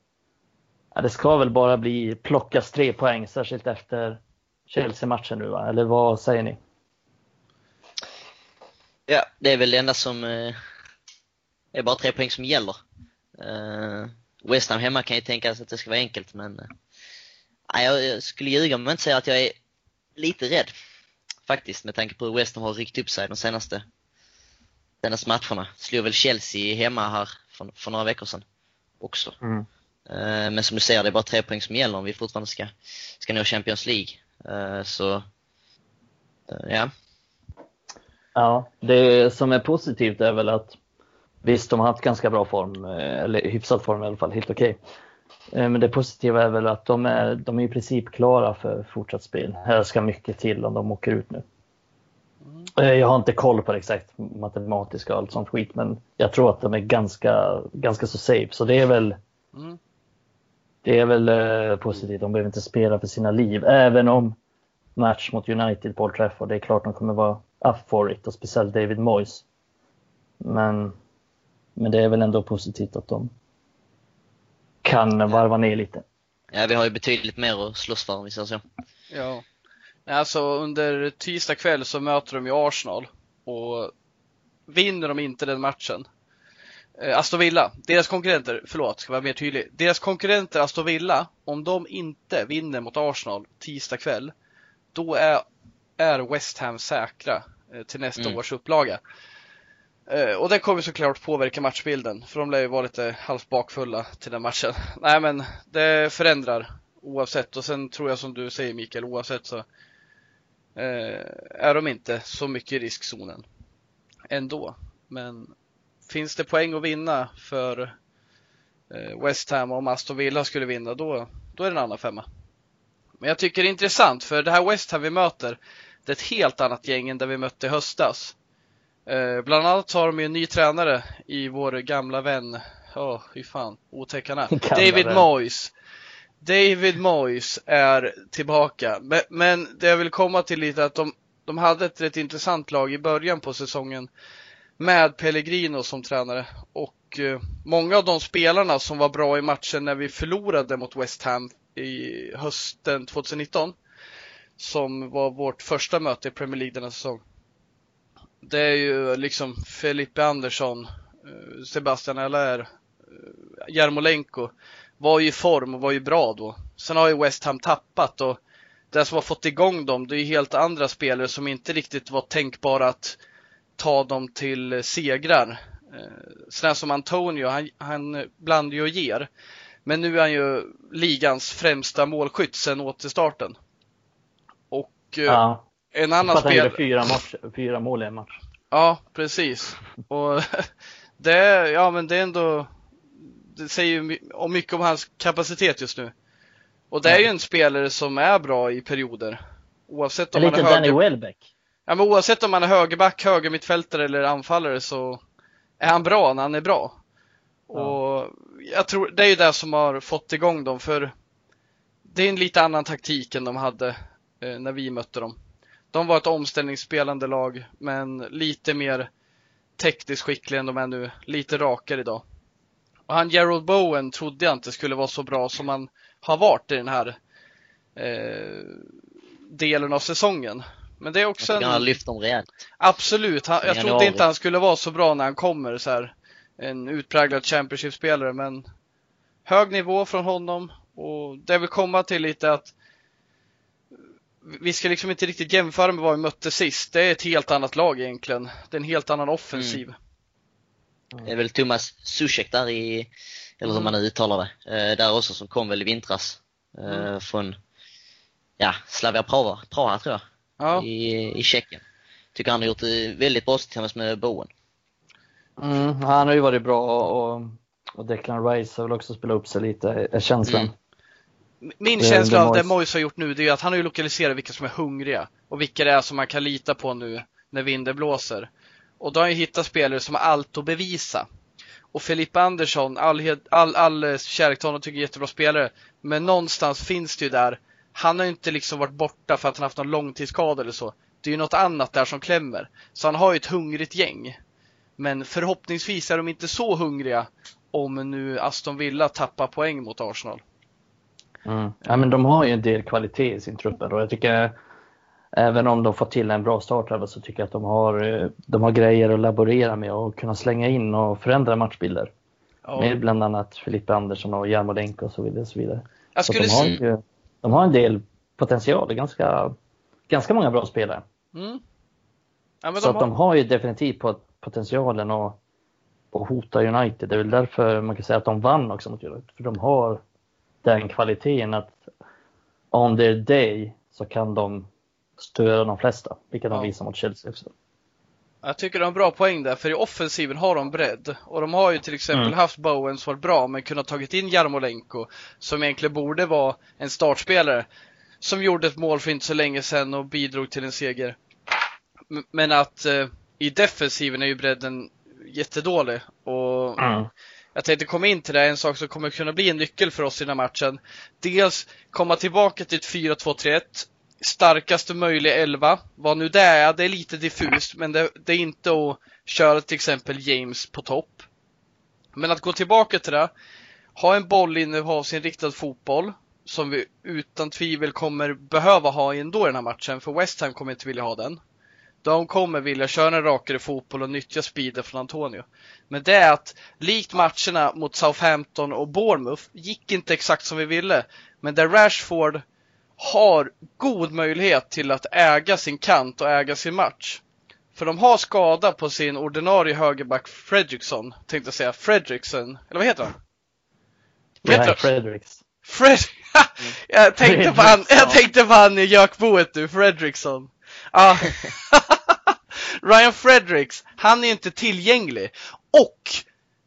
ja, det ska väl bara bli plockas tre poäng, särskilt efter Chelsea-matchen nu va? Eller vad säger ni? Ja, det är väl det enda som eh, är bara tre poäng som gäller. Eh, West Ham hemma kan ju tänkas att det ska vara enkelt, men eh, jag skulle ljuga om jag inte säger att jag är lite rädd. Faktiskt, med tanke på hur West Ham har ryckt upp sig de senaste, senaste matcherna. Slog väl Chelsea hemma här för, för några veckor sedan också. Mm. Eh, men som du säger, det är bara tre poäng som gäller om vi fortfarande ska, ska nå Champions League. Eh, så, eh, ja. Ja, det som är positivt är väl att visst, de har haft ganska bra form, eller hyfsad form i alla fall, helt okej. Okay. Men det positiva är väl att de är, de är i princip klara för fortsatt spel. Här ska mycket till om de åker ut nu. Mm. Jag har inte koll på det exakt matematiska och allt sånt skit, men jag tror att de är ganska, ganska så safe. Så det är väl, mm. det är väl eh, positivt. De behöver inte spela för sina liv, även om match mot United på Old Trafford, det är klart de kommer vara up for it och speciellt David Moyes. Men, men det är väl ändå positivt att de kan varva ner lite. Ja, vi har ju betydligt mer att slåss för om vi säger så. Ja. Alltså under tisdag kväll så möter de ju Arsenal och vinner de inte den matchen eh, Aston Villa, deras konkurrenter, förlåt, ska vara mer tydlig. Deras konkurrenter Aston Villa, om de inte vinner mot Arsenal tisdag kväll, då är, är West Ham säkra eh, till nästa mm. års upplaga. Eh, och det kommer såklart påverka matchbilden, för de lär ju vara lite halvt bakfulla till den matchen. Nej men, det förändrar oavsett och sen tror jag som du säger Mikael, oavsett så eh, är de inte så mycket i riskzonen ändå. Men finns det poäng att vinna för eh, West Ham om Aston Villa skulle vinna då, då är det en annan femma. Men jag tycker det är intressant för det här West Ham vi möter det är ett helt annat gäng än det vi mötte i höstas. Eh, bland annat har de ju en ny tränare i vår gamla vän, ja oh, hur fan, otäckarna, David vän. Moyes. David Moyes är tillbaka. Men, men det jag vill komma till lite att de, de hade ett rätt intressant lag i början på säsongen med Pellegrino som tränare och eh, många av de spelarna som var bra i matchen när vi förlorade mot West Ham i hösten 2019 som var vårt första möte i Premier League denna säsong. Det är ju liksom Felipe Andersson, eh, Sebastian Allaire, eh, Jarmolenko var ju i form och var ju bra då. Sen har ju West Ham tappat och det som har fått igång dem, det är ju helt andra spelare som inte riktigt var tänkbara att ta dem till segrar. Eh, sådär som Antonio, han, han blandar ju och ger. Men nu är han ju ligans främsta målskytt sen återstarten. Och ja en annan spelare... Fyra, match, fyra mål i en match. Ja, precis. Och det, ja men det är ändå det säger ju om mycket om hans kapacitet just nu. Och det är ju en spelare som är bra i perioder. Oavsett om man är höger... Danny Welbeck. Ja, men oavsett om man är högerback, högermittfältare eller anfallare så är han bra när han är bra. Ja. Och jag tror det är ju det som har fått igång dem för det är en lite annan taktik än de hade eh, när vi mötte dem. De var ett omställningsspelande lag men lite mer tekniskt skickliga än de är nu. Lite rakare idag. Och han Gerald Bowen trodde jag inte skulle vara så bra som han har varit i den här eh, delen av säsongen. Men det är också en... Han har lyft dem rejält. Absolut. Han, jag trodde inte han skulle vara så bra när han kommer så här. En utpräglad Championship-spelare men hög nivå från honom och det vill komma till lite att vi ska liksom inte riktigt jämföra med vad vi mötte sist. Det är ett helt annat lag egentligen. Det är en helt annan offensiv. Mm. Det är väl Thomas Zuzek där i, eller hur man nu uttalar det, eh, där också som kom väl i vintras eh, mm. från, ja, Slavia Praha, Praha tror jag, ja. i, i Tjeckien. Tycker han har gjort det väldigt bra tillsammans med Bowen. Mm, han har ju varit bra och, och Declan Rice har väl också spelat upp sig lite, är känslan. Mm. Min det, känsla det av det Moise har gjort nu, det är att han har ju lokaliserat vilka som är hungriga och vilka det är som man kan lita på nu när vinden blåser. Och då har han ju hittat spelare som har allt att bevisa. Och Filippa Andersson, all, all, all kärlek till honom, tycker jättebra spelare. Men någonstans finns det ju där, han har ju inte liksom varit borta för att han haft någon långtidsskada eller så. Det är ju något annat där som klämmer. Så han har ju ett hungrigt gäng. Men förhoppningsvis är de inte så hungriga om nu Aston Villa tappar poäng mot Arsenal. Mm. Ja, men de har ju en del kvalitet i sin trupp och jag tycker även om de får till en bra startelva så tycker jag att de har, eh, de har grejer att laborera med och kunna slänga in och förändra matchbilder. Ja. Med bland annat Filippe Andersson och Jarmolenko och så vidare. Och så vidare. Så de, har ju, de har en del potential, ganska, ganska många bra spelare. Mm. Ja, så de har... de har ju definitivt potentialen att, att hota United. Det är väl därför man kan säga att de vann också mot United. För de har den kvaliteten att on their day så kan de störa de flesta, vilket ja. de visar mot Chelsea också. Jag tycker de har bra poäng där, för i offensiven har de bredd. Och de har ju till exempel mm. haft Bowen som varit bra, men kunnat tagit in Jarmolenko, som egentligen borde vara en startspelare, som gjorde ett mål för inte så länge sedan och bidrog till en seger. Men att eh, i defensiven är ju bredden jättedålig. Och mm. Jag tänkte komma in till det, en sak som kommer kunna bli en nyckel för oss i den här matchen. Dels komma tillbaka till ett 4-2-3-1 starkaste möjliga elva. Vad nu det är, det är lite diffust, men det, det, är inte att köra till exempel James på topp. Men att gå tillbaka till det, ha en bollinnehavsinriktad fotboll, som vi utan tvivel kommer behöva ha ändå i den här matchen, för West Ham kommer inte vilja ha den. De kommer vilja köra en rakare fotboll och nyttja speeden från Antonio. Men det är att, likt matcherna mot Southampton och Bournemouth, gick inte exakt som vi ville. Men där Rashford har god möjlighet till att äga sin kant och äga sin match. För de har skada på sin ordinarie högerback Fredriksson, tänkte jag säga. Fredriksson, eller vad heter han? Heter Fredriks. Fred... jag, tänkte på han, jag tänkte på han i gökboet du, Fredriksson. Ah. Ryan Fredericks, han är inte tillgänglig. Och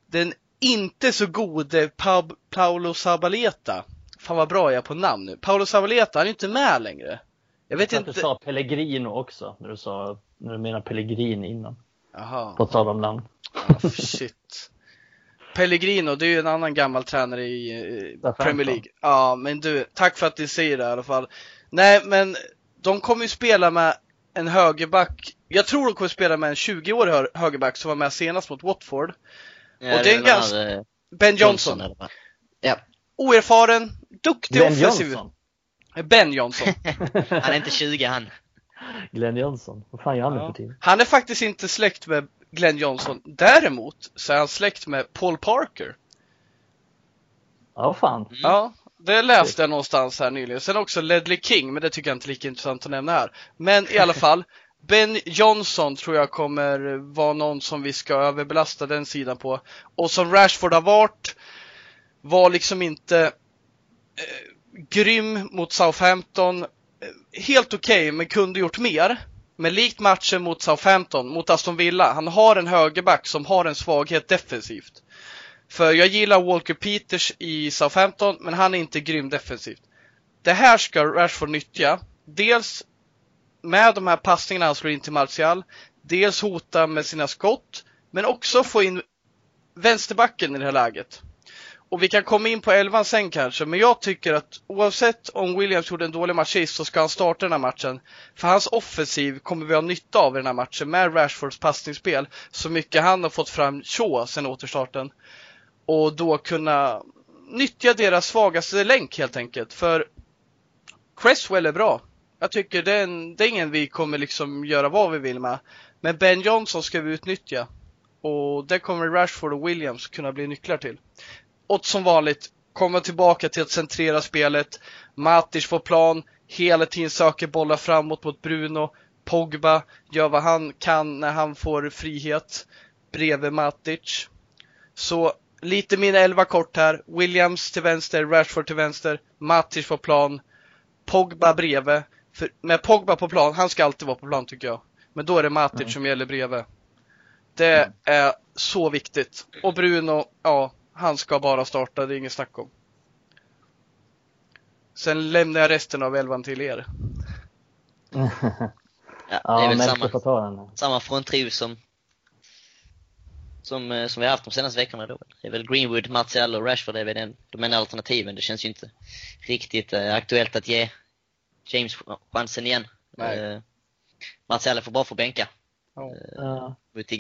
den inte så gode pa Paolo Sabaleta Fan vad bra jag är på namn nu. Paolo Savaleta, han är inte med längre. Jag vet jag inte. du sa Pellegrino också, när du sa, när du menar Pellegrini innan. Jaha. På tal om namn. Oh, shit. Pellegrino, det är ju en annan gammal tränare i Premier League. Ja, men du, tack för att du säger det i alla fall. Nej, men de kommer ju spela med en högerback. Jag tror de kommer spela med en 20-årig högerback som var med senast mot Watford. Ja, och det är en ganska... Eh, ben Johnson. Johnson ja. Oerfaren, duktig Glenn offensiv. Johnson. Ben Johnson. han är inte 20 han. Glenn Johnson, vad fan gör han ja. för tiden? Han är faktiskt inte släkt med Glenn Johnson. Däremot så är han släkt med Paul Parker. Ja, fan. Mm. Ja, det läste jag någonstans här nyligen. Sen också Ledley King, men det tycker jag inte är lika intressant att nämna här. Men i alla fall, Ben Johnson tror jag kommer vara någon som vi ska överbelasta den sidan på. Och som Rashford har varit, var liksom inte eh, grym mot Southampton. Eh, helt okej, okay, men kunde gjort mer. Men likt matchen mot Southampton, mot Aston Villa, han har en högerback som har en svaghet defensivt. För jag gillar Walker Peters i Southampton, men han är inte grym defensivt. Det här ska Rashford nyttja. Dels med de här passningarna han slår in till Martial. Dels hota med sina skott, men också få in vänsterbacken i det här läget. Och vi kan komma in på elvan sen kanske, men jag tycker att oavsett om Williams gjorde en dålig match sist så ska han starta den här matchen. För hans offensiv kommer vi ha nytta av i den här matchen med Rashfords passningsspel. Så mycket han har fått fram Shaw sen återstarten. Och då kunna nyttja deras svagaste länk helt enkelt. För Cresswell är bra. Jag tycker det är, en, det är ingen vi kommer liksom göra vad vi vill med. Men Ben Johnson ska vi utnyttja. Och det kommer Rashford och Williams kunna bli nycklar till och som vanligt komma tillbaka till att centrera spelet. Matic får plan, hela tiden söker bollar framåt mot Bruno. Pogba gör vad han kan när han får frihet bredvid Matic. Så lite mina elva kort här. Williams till vänster, Rashford till vänster, Matic på plan, Pogba bredvid. För med Pogba på plan, han ska alltid vara på plan tycker jag. Men då är det Matic mm. som gäller bredvid. Det mm. är så viktigt. Och Bruno, ja, han ska bara starta, det är inget snack om. Sen lämnar jag resten av elvan till er. ja, det är väl samma, samma fronttrio som, som, eh, som vi har haft de senaste veckorna då. Det är väl Greenwood, Martial och Rashford, det är väl den, de enda alternativen. Det känns ju inte riktigt uh, aktuellt att ge James chansen igen. Uh, Martial får bara få bänka. Oh. Uh, mot.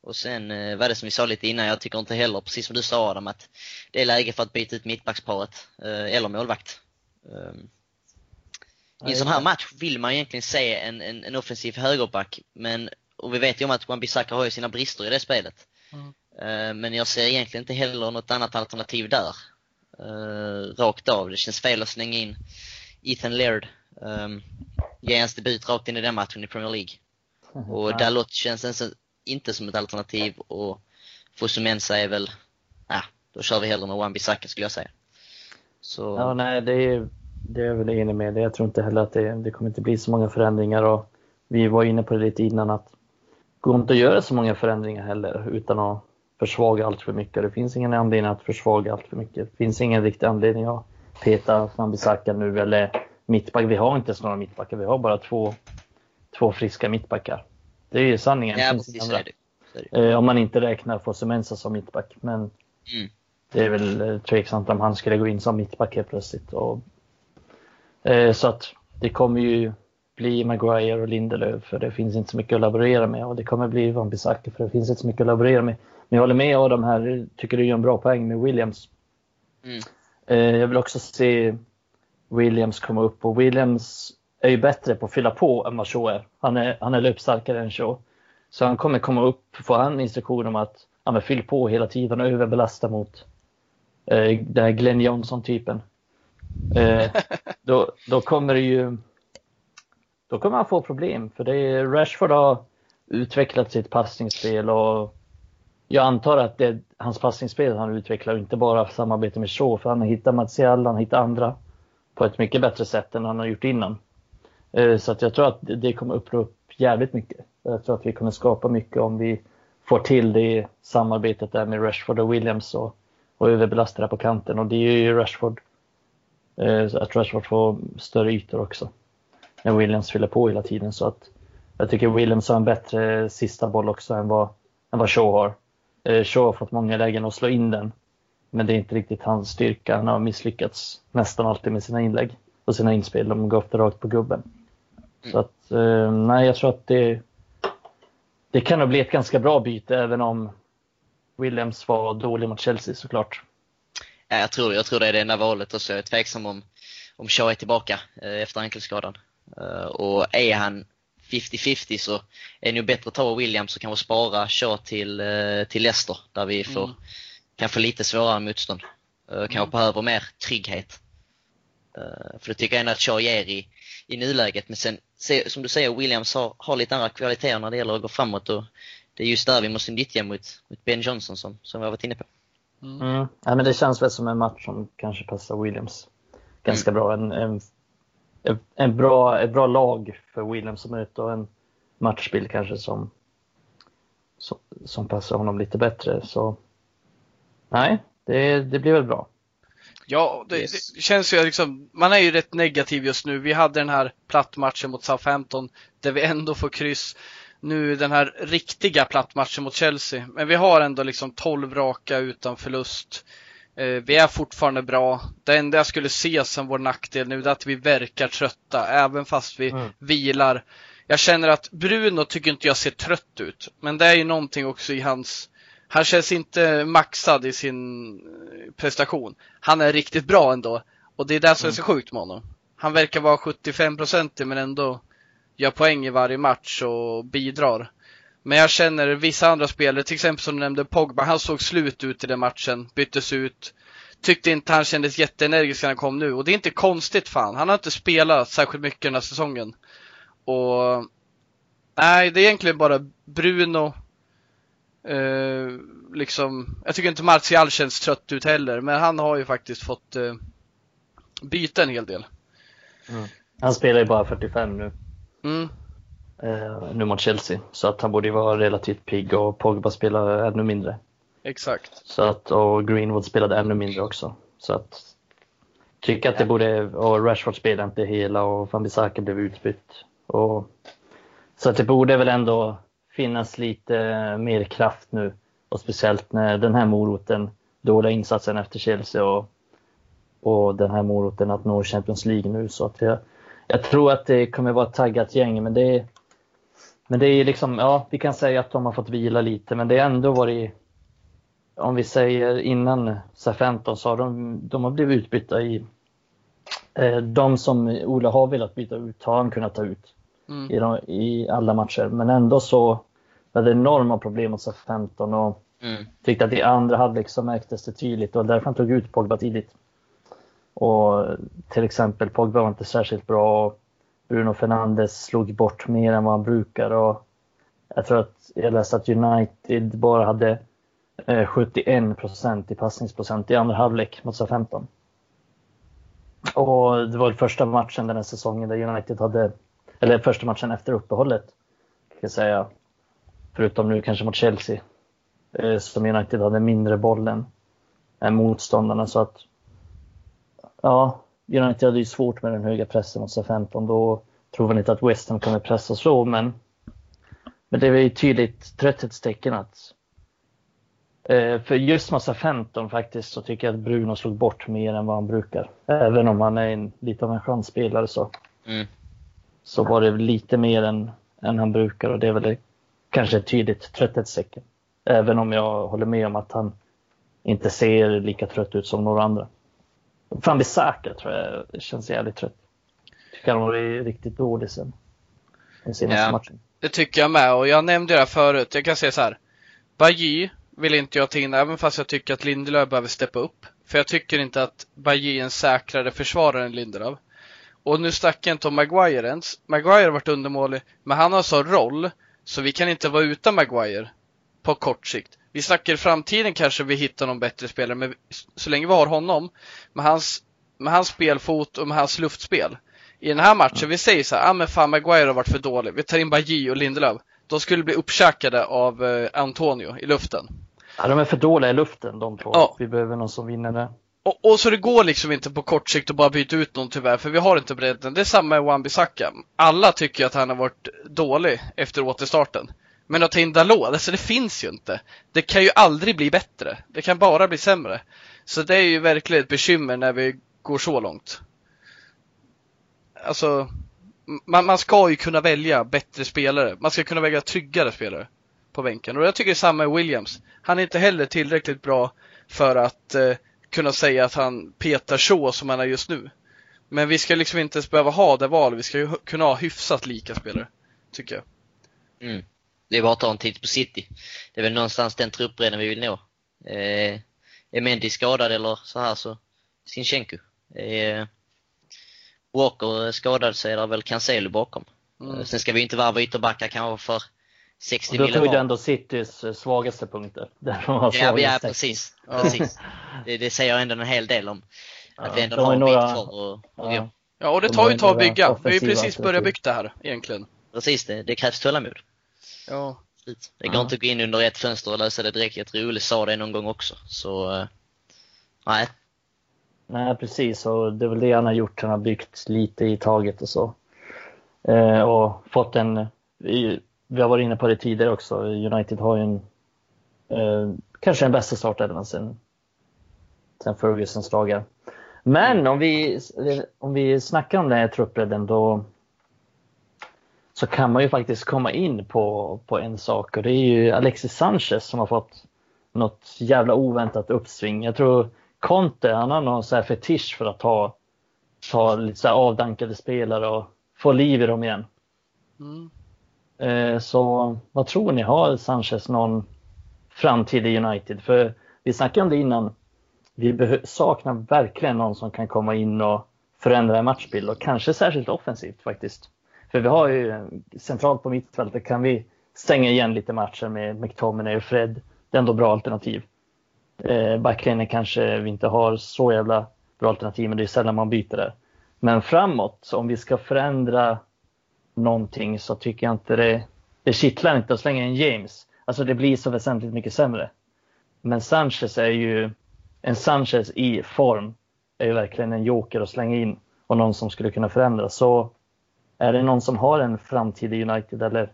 Och sen eh, var det som vi sa lite innan, jag tycker inte heller, precis som du sa Adam, att det är läge för att byta ut mittbacksparet eh, eller målvakt. Eh, I en sån här match vill man egentligen se en, en, en offensiv högerback, men och vi vet ju om att Wan-Bissaka har ju sina brister i det spelet. Mm. Uh, men jag ser egentligen inte heller något annat alternativ där. Uh, rakt av. Det känns fel att slänga in Ethan Laird. Ge hans debut rakt in i den matchen i Premier League. Mm. Och Dalot känns inte som ett alternativ och Fosumensa är väl, ja, då kör vi hellre med Wan-Bissaka skulle jag säga. Så... Ja, nej, det är, det är jag väl enig med. Jag tror inte heller att det, det kommer inte bli så många förändringar och vi var inne på det lite innan att går inte att göra så många förändringar heller utan att försvaga allt för mycket. Det finns ingen anledning att försvaga allt för mycket. Det finns ingen riktig anledning att peta Wan-Bissaka nu eller mittback. Vi har inte några mittbackar, vi har bara två, två friska mittbackar. Det är ju sanningen. Ja, precis, så är det. Eh, om man inte räknar Fosumensa som mittback. Men mm. det är väl eh, tveksamt om han skulle gå in som mittback helt plötsligt. Och, eh, så att det kommer ju bli Maguire och Lindelöf för det finns inte så mycket att laborera med och det kommer bli Van Bissaka för det finns inte så mycket att laborera med. Men jag håller med Adam här, tycker du gör en bra poäng med Williams. Mm. Eh, jag vill också se Williams komma upp och Williams är ju bättre på att fylla på än vad Shaw är. Han är, han är löpstarkare än Shaw. Så han kommer komma upp, få han instruktion om att ja, fyll på hela tiden och överbelasta mot eh, den här Glenn Johnson-typen. Eh, då, då kommer det ju då kommer han få problem för det är, Rashford har utvecklat sitt passningsspel och jag antar att det är hans passningsspel han utvecklar och inte bara samarbete med Shaw för han har hittat Martial, han har hittat andra på ett mycket bättre sätt än han har gjort innan. Eh, så att jag tror att det kommer upprå upp jävligt mycket. Jag tror att vi kommer skapa mycket om vi får till det samarbetet där med Rashford och Williams och, och överbelasta det på kanten och det är ju Rashford. Eh, att Rashford får större ytor också. När Williams fyller på hela tiden så att jag tycker Williams har en bättre sista boll också än vad, än vad Shaw har. Eh, Shaw har fått många lägen att slå in den. Men det är inte riktigt hans styrka. Han har misslyckats nästan alltid med sina inlägg och sina inspel. De går ofta rakt på gubben. Så att, eh, nej, jag tror att det, det kan nog bli ett ganska bra byte även om Williams var dålig mot Chelsea såklart. Ja, jag, tror, jag tror det är det enda valet och så är jag tveksam om, om Shaw är tillbaka eh, efter ankelskadan. Eh, och är han 50-50 så är det nog bättre att ta Williams och kanske spara Shaw till, eh, till Leicester där vi får, mm. kan få lite svårare motstånd. Eh, kanske mm. behöver mer trygghet. För det tycker jag ändå att Shaw ger i, i nuläget. Men sen, som du säger, Williams har, har lite andra kvaliteter när det gäller att gå framåt och det är just där vi måste nyttja mot, mot Ben Johnson som, som vi har varit inne på. Mm. Mm. Ja, men det känns väl som en match som kanske passar Williams ganska mm. bra. En, en, en, bra. Ett bra lag för Williams som möte och en matchbild kanske som, som, som passar honom lite bättre. Så nej, det, det blir väl bra. Ja, det, yes. det, känns ju liksom, man är ju rätt negativ just nu. Vi hade den här plattmatchen mot Southampton där vi ändå får kryss. Nu den här riktiga plattmatchen mot Chelsea. Men vi har ändå liksom 12 raka utan förlust. Eh, vi är fortfarande bra. Det enda jag skulle se som vår nackdel nu är att vi verkar trötta, även fast vi mm. vilar. Jag känner att Bruno tycker inte jag ser trött ut, men det är ju någonting också i hans han känns inte maxad i sin eh, prestation. Han är riktigt bra ändå. Och det är det som är så mm. sjukt med honom. Han verkar vara 75% men ändå gör poäng i varje match och bidrar. Men jag känner vissa andra spelare, till exempel som du nämnde Pogba, han såg slut ut i den matchen, byttes ut. Tyckte inte han kändes jätteenergisk när han kom nu och det är inte konstigt fan. Han har inte spelat särskilt mycket den här säsongen. Och nej, det är egentligen bara Bruno, Eh, liksom, jag tycker inte Martial känns trött ut heller, men han har ju faktiskt fått eh, byta en hel del. Mm. Han spelar ju bara 45 nu. Mm. Eh, nu mot Chelsea, så att han borde ju vara relativt pigg och Pogba spelar ännu mindre. Exakt. Så att, och Greenwood spelade ännu mindre också. Så att tycker att det borde, och Rashford spelade inte hela och Van Bissaka blev utbytt. Och, så att det borde väl ändå finnas lite mer kraft nu. Och speciellt när den här moroten, dåliga insatsen efter Chelsea och, och den här moroten att nå Champions League nu. Så att jag, jag tror att det kommer vara ett taggat gäng, men det men det är liksom, ja, vi kan säga att de har fått vila lite, men det har ändå varit, om vi säger innan SA-15 så har de, de har blivit utbytta i Eh, de som Ola har velat byta ut har han kunnat ta ut mm. i, de, i, alla matcher. Men ändå så var det enorma problem mot 15 och mm. tyckte att i andra halvlek så märktes det tydligt och därför han tog ut Pogba tidigt. Och till exempel Pogba var inte särskilt bra och Bruno Fernandes slog bort mer än vad han brukar och jag tror att jag läste att United bara hade eh, 71 procent i passningsprocent i andra halvlek mot 15. Och det var första matchen den här säsongen där United hade, eller första matchen efter uppehållet, kan jag säga, förutom nu kanske mot Chelsea, eh, som United hade mindre bollen än motståndarna. Så att, ja, United hade ju svårt med den höga pressen mot 15. Då tror väl inte att West Ham kommer pressa så, men, men det var ju tydligt trötthetstecken att Eh, för just massa 15 faktiskt så tycker jag att Bruno slog bort mer än vad han brukar. Även om han är en, lite av en chansspelare så. Mm. Så var det lite mer än, än han brukar och det är väl kanske ett tydligt trötthetstecken. Även om jag håller med om att han inte ser lika trött ut som några andra. Fambisaka tror jag känns jävligt trött. Tycker han var riktigt dålig sen. Den senaste ja, matchen. Det tycker jag med och jag nämnde det här förut. Jag kan säga så här. Bajy vill inte jag ta in, även fast jag tycker att Lindelöf behöver steppa upp. För jag tycker inte att Bajy är en säkrare försvarare än Lindelöf. Och nu snackar jag inte om Maguire ens. Maguire har varit undermålig, men han har så roll, så vi kan inte vara utan Maguire på kort sikt. Vi snackar i framtiden kanske vi hittar någon bättre spelare, men så länge vi har honom, med hans, med hans spelfot och med hans luftspel. I den här matchen, vi säger så här, ah men fan Maguire har varit för dålig, vi tar in Bajy och Lindelöf. De skulle bli uppkäkade av eh, Antonio i luften. Ja, de är för dåliga i luften de två. Ja. Vi behöver någon som vinner det. Och, och, så det går liksom inte på kort sikt att bara byta ut någon tyvärr, för vi har inte bredden. Det är samma med Wan-Bissaka. Alla tycker att han har varit dålig efter återstarten. Men att ta in Dalot, alltså det finns ju inte. Det kan ju aldrig bli bättre. Det kan bara bli sämre. Så det är ju verkligen ett bekymmer när vi går så långt. Alltså, man, man ska ju kunna välja bättre spelare. Man ska kunna välja tryggare spelare på bänken. Och jag tycker samma med Williams. Han är inte heller tillräckligt bra för att eh, kunna säga att han petar så som han är just nu. Men vi ska liksom inte ens behöva ha det valet. Vi ska ju kunna ha hyfsat lika spelare, tycker jag. Mm. Det är bara att ta en titt på City. Det är väl någonstans den truppbredden vi vill nå. Eh, är Mendy skadad eller så här så Sinchenko. Eh, Walker skadad så är det väl Cancelo bakom. Mm. Sen ska vi inte varva ytterbackar kanske för 60 och då tog du ändå Citys eh, svagaste punkter. Där de har ja, ja, precis. precis. Det, det, säger ändå en hel del om att ja, vi ändå har en några... bit kvar och, och ja. ja, och det tar ju ett tag att bygga. Vi har ju precis börjat bygga det här egentligen. Precis, det, det krävs tålamod. Ja. Det går ja. inte att gå in under ett fönster och lösa det direkt. Jag tror Olle sa det någon gång också. Så, uh, nej. Nej, precis. Och det är väl det han har gjort. Han har byggt lite i taget och så. Eh, och fått en vi har varit inne på det tidigare också. United har ju en, eh, kanske den bästa startelvan sen, sen Fergusons dagar. Men om vi, om vi snackar om den här truppbredden då så kan man ju faktiskt komma in på, på en sak och det är ju Alexis Sanchez som har fått något jävla oväntat uppsving. Jag tror Conte, han har någon så här fetisch för att ta, ta lite så avdankade spelare och få liv i dem igen. Mm. Eh, så vad tror ni, har Sanchez någon framtid i United? För vi snackade om det innan. Vi saknar verkligen någon som kan komma in och förändra en matchbild och kanske särskilt offensivt faktiskt. För vi har ju centralt på mittfältet kan vi stänga igen lite matcher med McTominay och Fred. Det är ändå bra alternativ. Eh, backlinjen kanske vi inte har så jävla bra alternativ, men det är sällan man byter där. Men framåt, om vi ska förändra någonting så tycker jag inte det, det kittlar inte att slänga in James. Alltså det blir så väsentligt mycket sämre. Men Sanchez är ju, en Sanchez i form är ju verkligen en joker att slänga in och någon som skulle kunna förändra. Så är det någon som har en framtid i United eller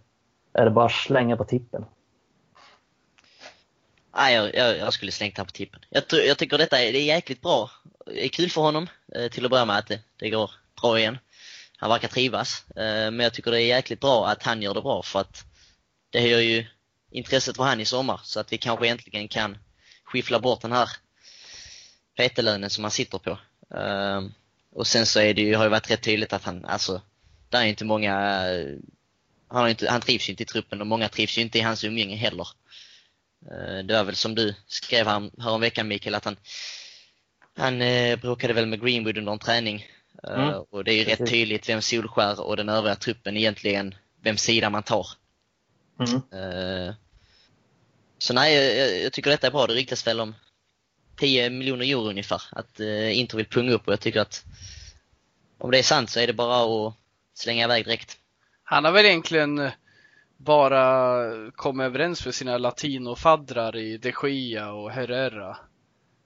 är det bara slänga på tippen? Nej, jag, jag, jag skulle slängt han på tippen. Jag, jag tycker detta är, det är jäkligt bra. Det är kul för honom eh, till att börja med att det, det går bra igen han verkar trivas. Eh, men jag tycker det är jäkligt bra att han gör det bra för att det höjer ju intresset för han i sommar så att vi kanske äntligen kan skiffla bort den här PT-lönen som han sitter på. Eh, och sen så är det ju, har ju varit rätt tydligt att han, alltså, det är inte många, han, har inte, han trivs ju inte i truppen och många trivs ju inte i hans umgänge heller. Eh, det var väl som du skrev här, veckan Mikael, att han, han eh, bråkade väl med Greenwood under en träning. Eh, mm. Och det är ju rätt tydligt vem Solskär och den övriga truppen egentligen, vem sida man tar. Mm. Eh, så nej, jag, jag, tycker detta är bra. Det ryktas väl om 10 miljoner euro ungefär, att eh, Inter vill punga upp och jag tycker att om det är sant så är det bara att slänga iväg direkt. Han har väl egentligen eh, bara kommit överens med sina latinofaddrar i De Gia och Herrera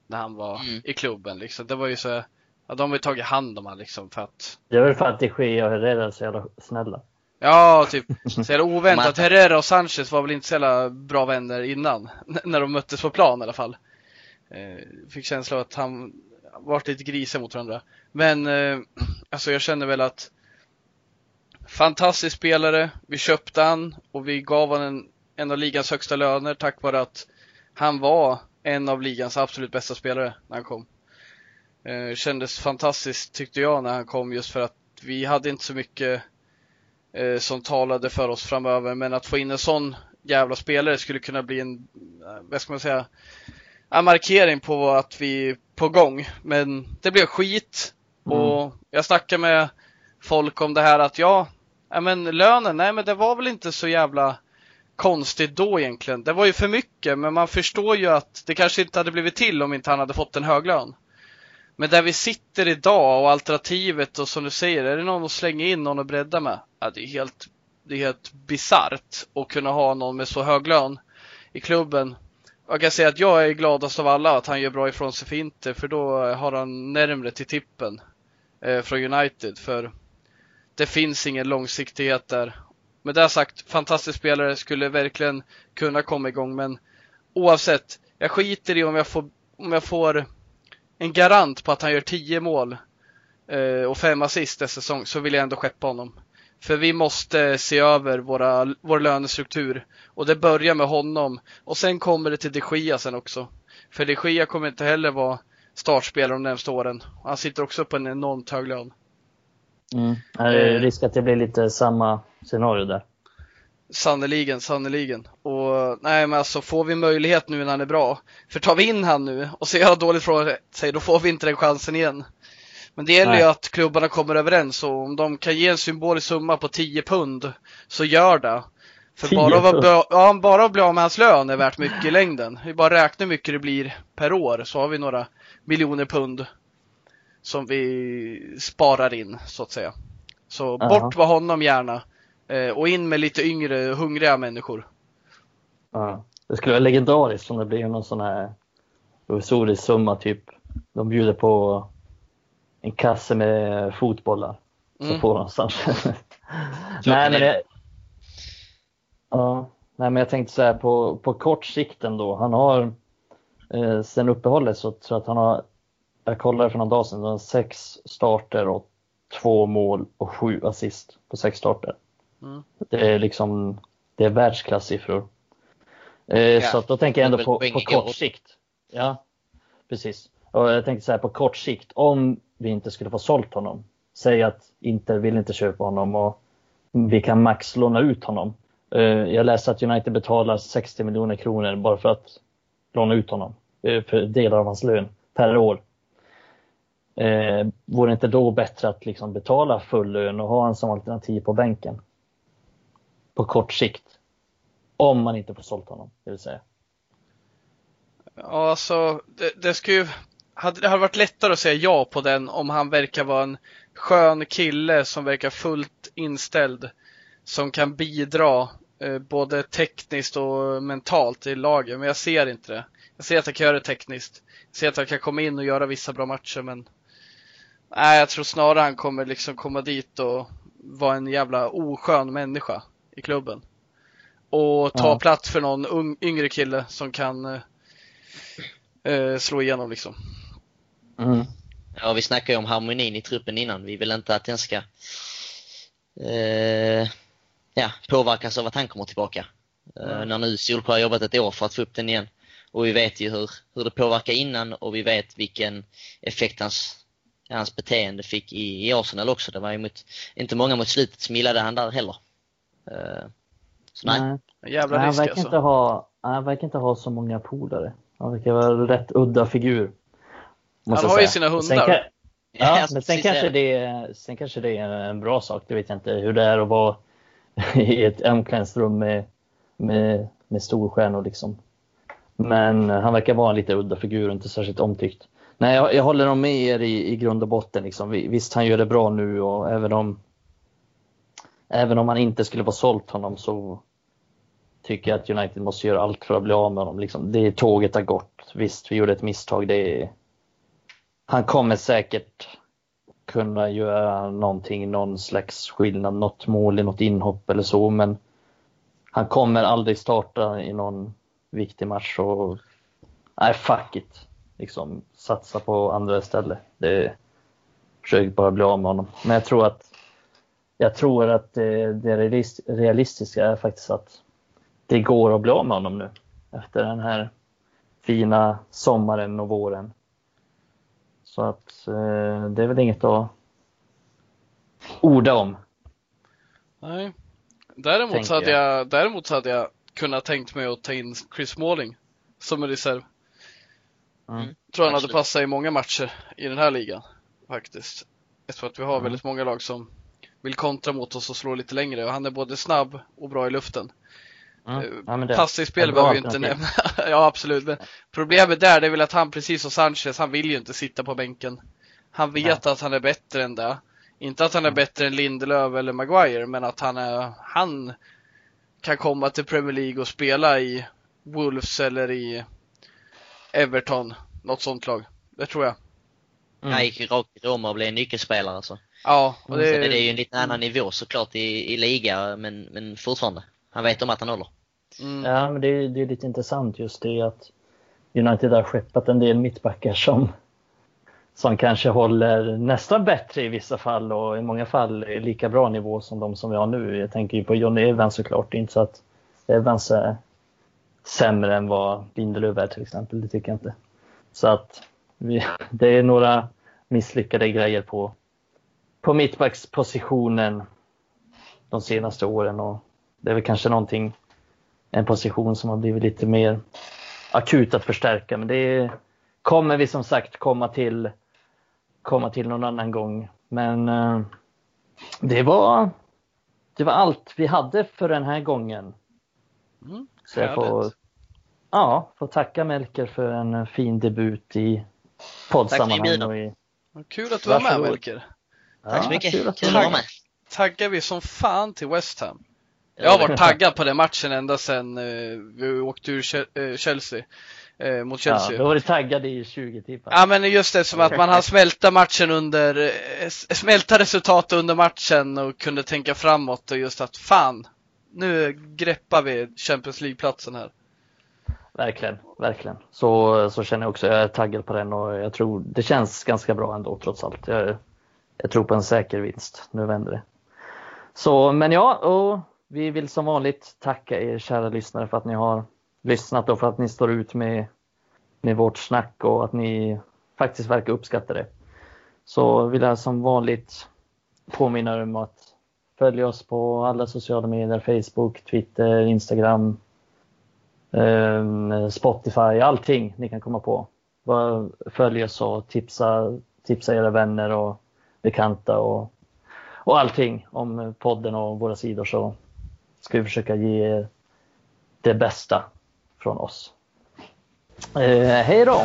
när han var mm. i klubben liksom. Det var ju så, ja, de har ju tagit hand om honom liksom för att Det är väl för att De Gia och Herrera är så jävla snälla. Ja, typ så jävla oväntat. Herrera och Sanchez var väl inte så jävla bra vänner innan, när de möttes på plan i alla fall. Eh, fick känsla av att han varit lite grisiga mot varandra. Men eh, alltså jag känner väl att fantastisk spelare. Vi köpte han och vi gav honom en, en av ligans högsta löner tack vare att han var en av ligans absolut bästa spelare när han kom. Eh, kändes fantastiskt tyckte jag när han kom just för att vi hade inte så mycket eh, som talade för oss framöver men att få in en sån jävla spelare skulle kunna bli en, eh, vad ska man säga, en markering på att vi är på gång. Men det blev skit mm. och jag snackade med folk om det här att ja, men lönen, nej men det var väl inte så jävla konstigt då egentligen. Det var ju för mycket, men man förstår ju att det kanske inte hade blivit till om inte han hade fått en hög lön. Men där vi sitter idag och alternativet och som du säger, är det någon att slänga in någon att bredda med? Ja, det är helt, det är helt bisarrt att kunna ha någon med så hög lön i klubben. Jag kan säga att jag är gladast av alla att han gör bra ifrån sig för inte, för då har han närmre till tippen eh, från United. För det finns ingen långsiktighet där. Med det sagt, fantastisk spelare, skulle verkligen kunna komma igång, men oavsett, jag skiter i om jag får, om jag får en garant på att han gör 10 mål eh, och 5 assist nästa säsong, så vill jag ändå skeppa honom. För vi måste se över våra, vår lönestruktur. Och det börjar med honom. Och sen kommer det till de Gia sen också. För de Gia kommer inte heller vara startspelare de närmsta åren. Han sitter också på en enormt hög lön. Mm. Är det eh. risk att det blir lite samma scenario där? Sannoliken, sannoliken. Och nej men alltså får vi möjlighet nu när han är bra. För tar vi in han nu och ser jag dåligt från sig, då får vi inte den chansen igen. Men det gäller ju att klubbarna kommer överens och om de kan ge en symbolisk summa på 10 pund så gör det. För bara att, ja, bara att bli av med hans lön är värt mycket i längden. Vi bara räknar hur mycket det blir per år så har vi några miljoner pund som vi sparar in så att säga. Så Aha. bort med honom gärna eh, och in med lite yngre, hungriga människor. Ja. Det skulle vara legendariskt om det blir någon sån här provisorisk summa typ. De bjuder på en kasse med fotbollar. Mm. Så får någonstans. nej, men det, ja, nej, men jag tänkte så här på, på kort sikt ändå. Han har eh, sen uppehållet så tror jag att han har, jag kollade för någon dag sedan, han sex starter och två mål och sju assist på sex starter. Mm. Det är liksom, det är världsklasssiffror. Eh, ja. Så då tänker jag ändå på, på kort sikt. Ja, precis. Och jag tänkte så här på kort sikt, om vi inte skulle få sålt honom. Säg att Inter vill inte köpa honom och vi kan max låna ut honom. Eh, jag läste att United betalar 60 miljoner kronor bara för att låna ut honom. Eh, för delar av hans lön per år. Eh, vore det inte då bättre att liksom betala full lön och ha honom som alternativ på bänken? På kort sikt. Om man inte får sålt honom, det vill säga. Ja, alltså det, det skulle ju hade, det hade varit lättare att säga ja på den om han verkar vara en skön kille som verkar fullt inställd. Som kan bidra eh, både tekniskt och mentalt i laget, men jag ser inte det. Jag ser att han kan göra det tekniskt. Jag ser att han kan komma in och göra vissa bra matcher, men nej, jag tror snarare han kommer liksom komma dit och vara en jävla oskön människa i klubben. Och ta ja. plats för någon ung, yngre kille som kan eh, eh slå igenom liksom. Mm. Ja, vi snackade ju om harmonin i truppen innan. Vi vill inte att den ska eh, ja, påverkas av att han kommer tillbaka. Eh, mm. när nu Solskjaer har jobbat ett år för att få upp den igen. Och vi vet ju hur, hur det påverkar innan och vi vet vilken effekt hans hans beteende fick i, i Arsenal också. Det var ju mot, inte många mot slutet som gillade han där heller. Uh, så nej. nej. Jävla nej, han verkar alltså. inte ha, Han verkar inte ha så många polare. Han verkar vara rätt udda figur. Han har säga. ju sina hundar. Kan, ja, men sen kanske, det, sen kanske det är en bra sak. Det vet jag inte hur det är att vara i ett omklädningsrum med, med, med storstjärnor liksom. Men han verkar vara en lite udda figur och inte särskilt omtyckt. Nej, jag, jag håller nog med er i, i grund och botten. Liksom. Visst, han gör det bra nu och även om även om man inte skulle vara sålt honom så tycker jag att United måste göra allt för att bli av med honom. Liksom. Det tåget har gått. Visst, vi gjorde ett misstag. Det är... Han kommer säkert kunna göra någonting, någon slags skillnad, något mål i något inhopp eller så, men han kommer aldrig starta i någon viktig match och nej, fuck it. Liksom satsa på andra istället. Det försöker bara bli av med honom. Men jag tror att jag tror att det, det realistiska är faktiskt att det går att bli av med honom nu efter den här fina sommaren och våren. Så att eh, det är väl inget att orda om. Nej. Däremot hade jag. jag. däremot hade jag kunnat tänkt mig att ta in Chris Smalling som en reserv. Mm. Tror han hade passat i många matcher i den här ligan faktiskt. Tror att vi har mm. väldigt många lag som vill kontra mot oss och slå lite längre och han är både snabb och bra i luften. Mm. Ja, Passningsspel behöver vi inte nämna. ja, absolut. Men problemet där är väl att han, precis som Sanchez, han vill ju inte sitta på bänken. Han vet Nej. att han är bättre än det. Inte att han är mm. bättre än Lindelöf eller Maguire, men att han är, han kan komma till Premier League och spela i Wolves eller i Everton, något sånt lag. Det tror jag. Mm. Han gick rakt i Roma och blev en nyckelspelare alltså. Ja, och det... Så det är ju en lite annan nivå såklart i, i liga, men, men fortfarande. Han vet om att han håller. Mm. Ja, men det är, det är lite intressant just det att United har skeppat en del mittbackar som, som kanske håller nästan bättre i vissa fall och i många fall är lika bra nivå som de som vi har nu. Jag tänker ju på Johnny Evans såklart. Det är inte så att Evans är sämre än vad Lindelöf är till exempel. Det tycker jag inte. Så att vi, det är några misslyckade grejer på, på mittbackspositionen de senaste åren och det är väl kanske någonting en position som har blivit lite mer akut att förstärka. Men det kommer vi som sagt komma till, komma till någon annan gång. Men eh, det var, det var allt vi hade för den här gången. Mm, Så jag får, ja, får tacka Melker för en fin debut i poddsammanhang. Kul att du var med Melker. Tack så mycket. Kul att du var med. Taggar vi som fan till West Ham. Jag har varit taggad på den matchen ända sedan uh, vi åkte ur uh, Chelsea. Uh, mot Chelsea. Ja, då var du taggad i 20 tippar. Ja men just det, som att man har smälta matchen under, smälta resultatet under matchen och kunde tänka framåt och just att fan, nu greppar vi Champions League-platsen här. Verkligen, verkligen. Så, så känner jag också. Jag är taggad på den och jag tror det känns ganska bra ändå trots allt. Jag, jag tror på en säker vinst. Nu vänder det. Så, men ja, och vi vill som vanligt tacka er kära lyssnare för att ni har lyssnat och för att ni står ut med, med vårt snack och att ni faktiskt verkar uppskatta det. Så vill jag som vanligt påminna er om att Följ oss på alla sociala medier, Facebook, Twitter, Instagram, ehm, Spotify, allting ni kan komma på. Följ oss och tipsa, tipsa era vänner och bekanta och, och allting om podden och våra sidor så ska vi försöka ge er det bästa från oss. Eh, hej då!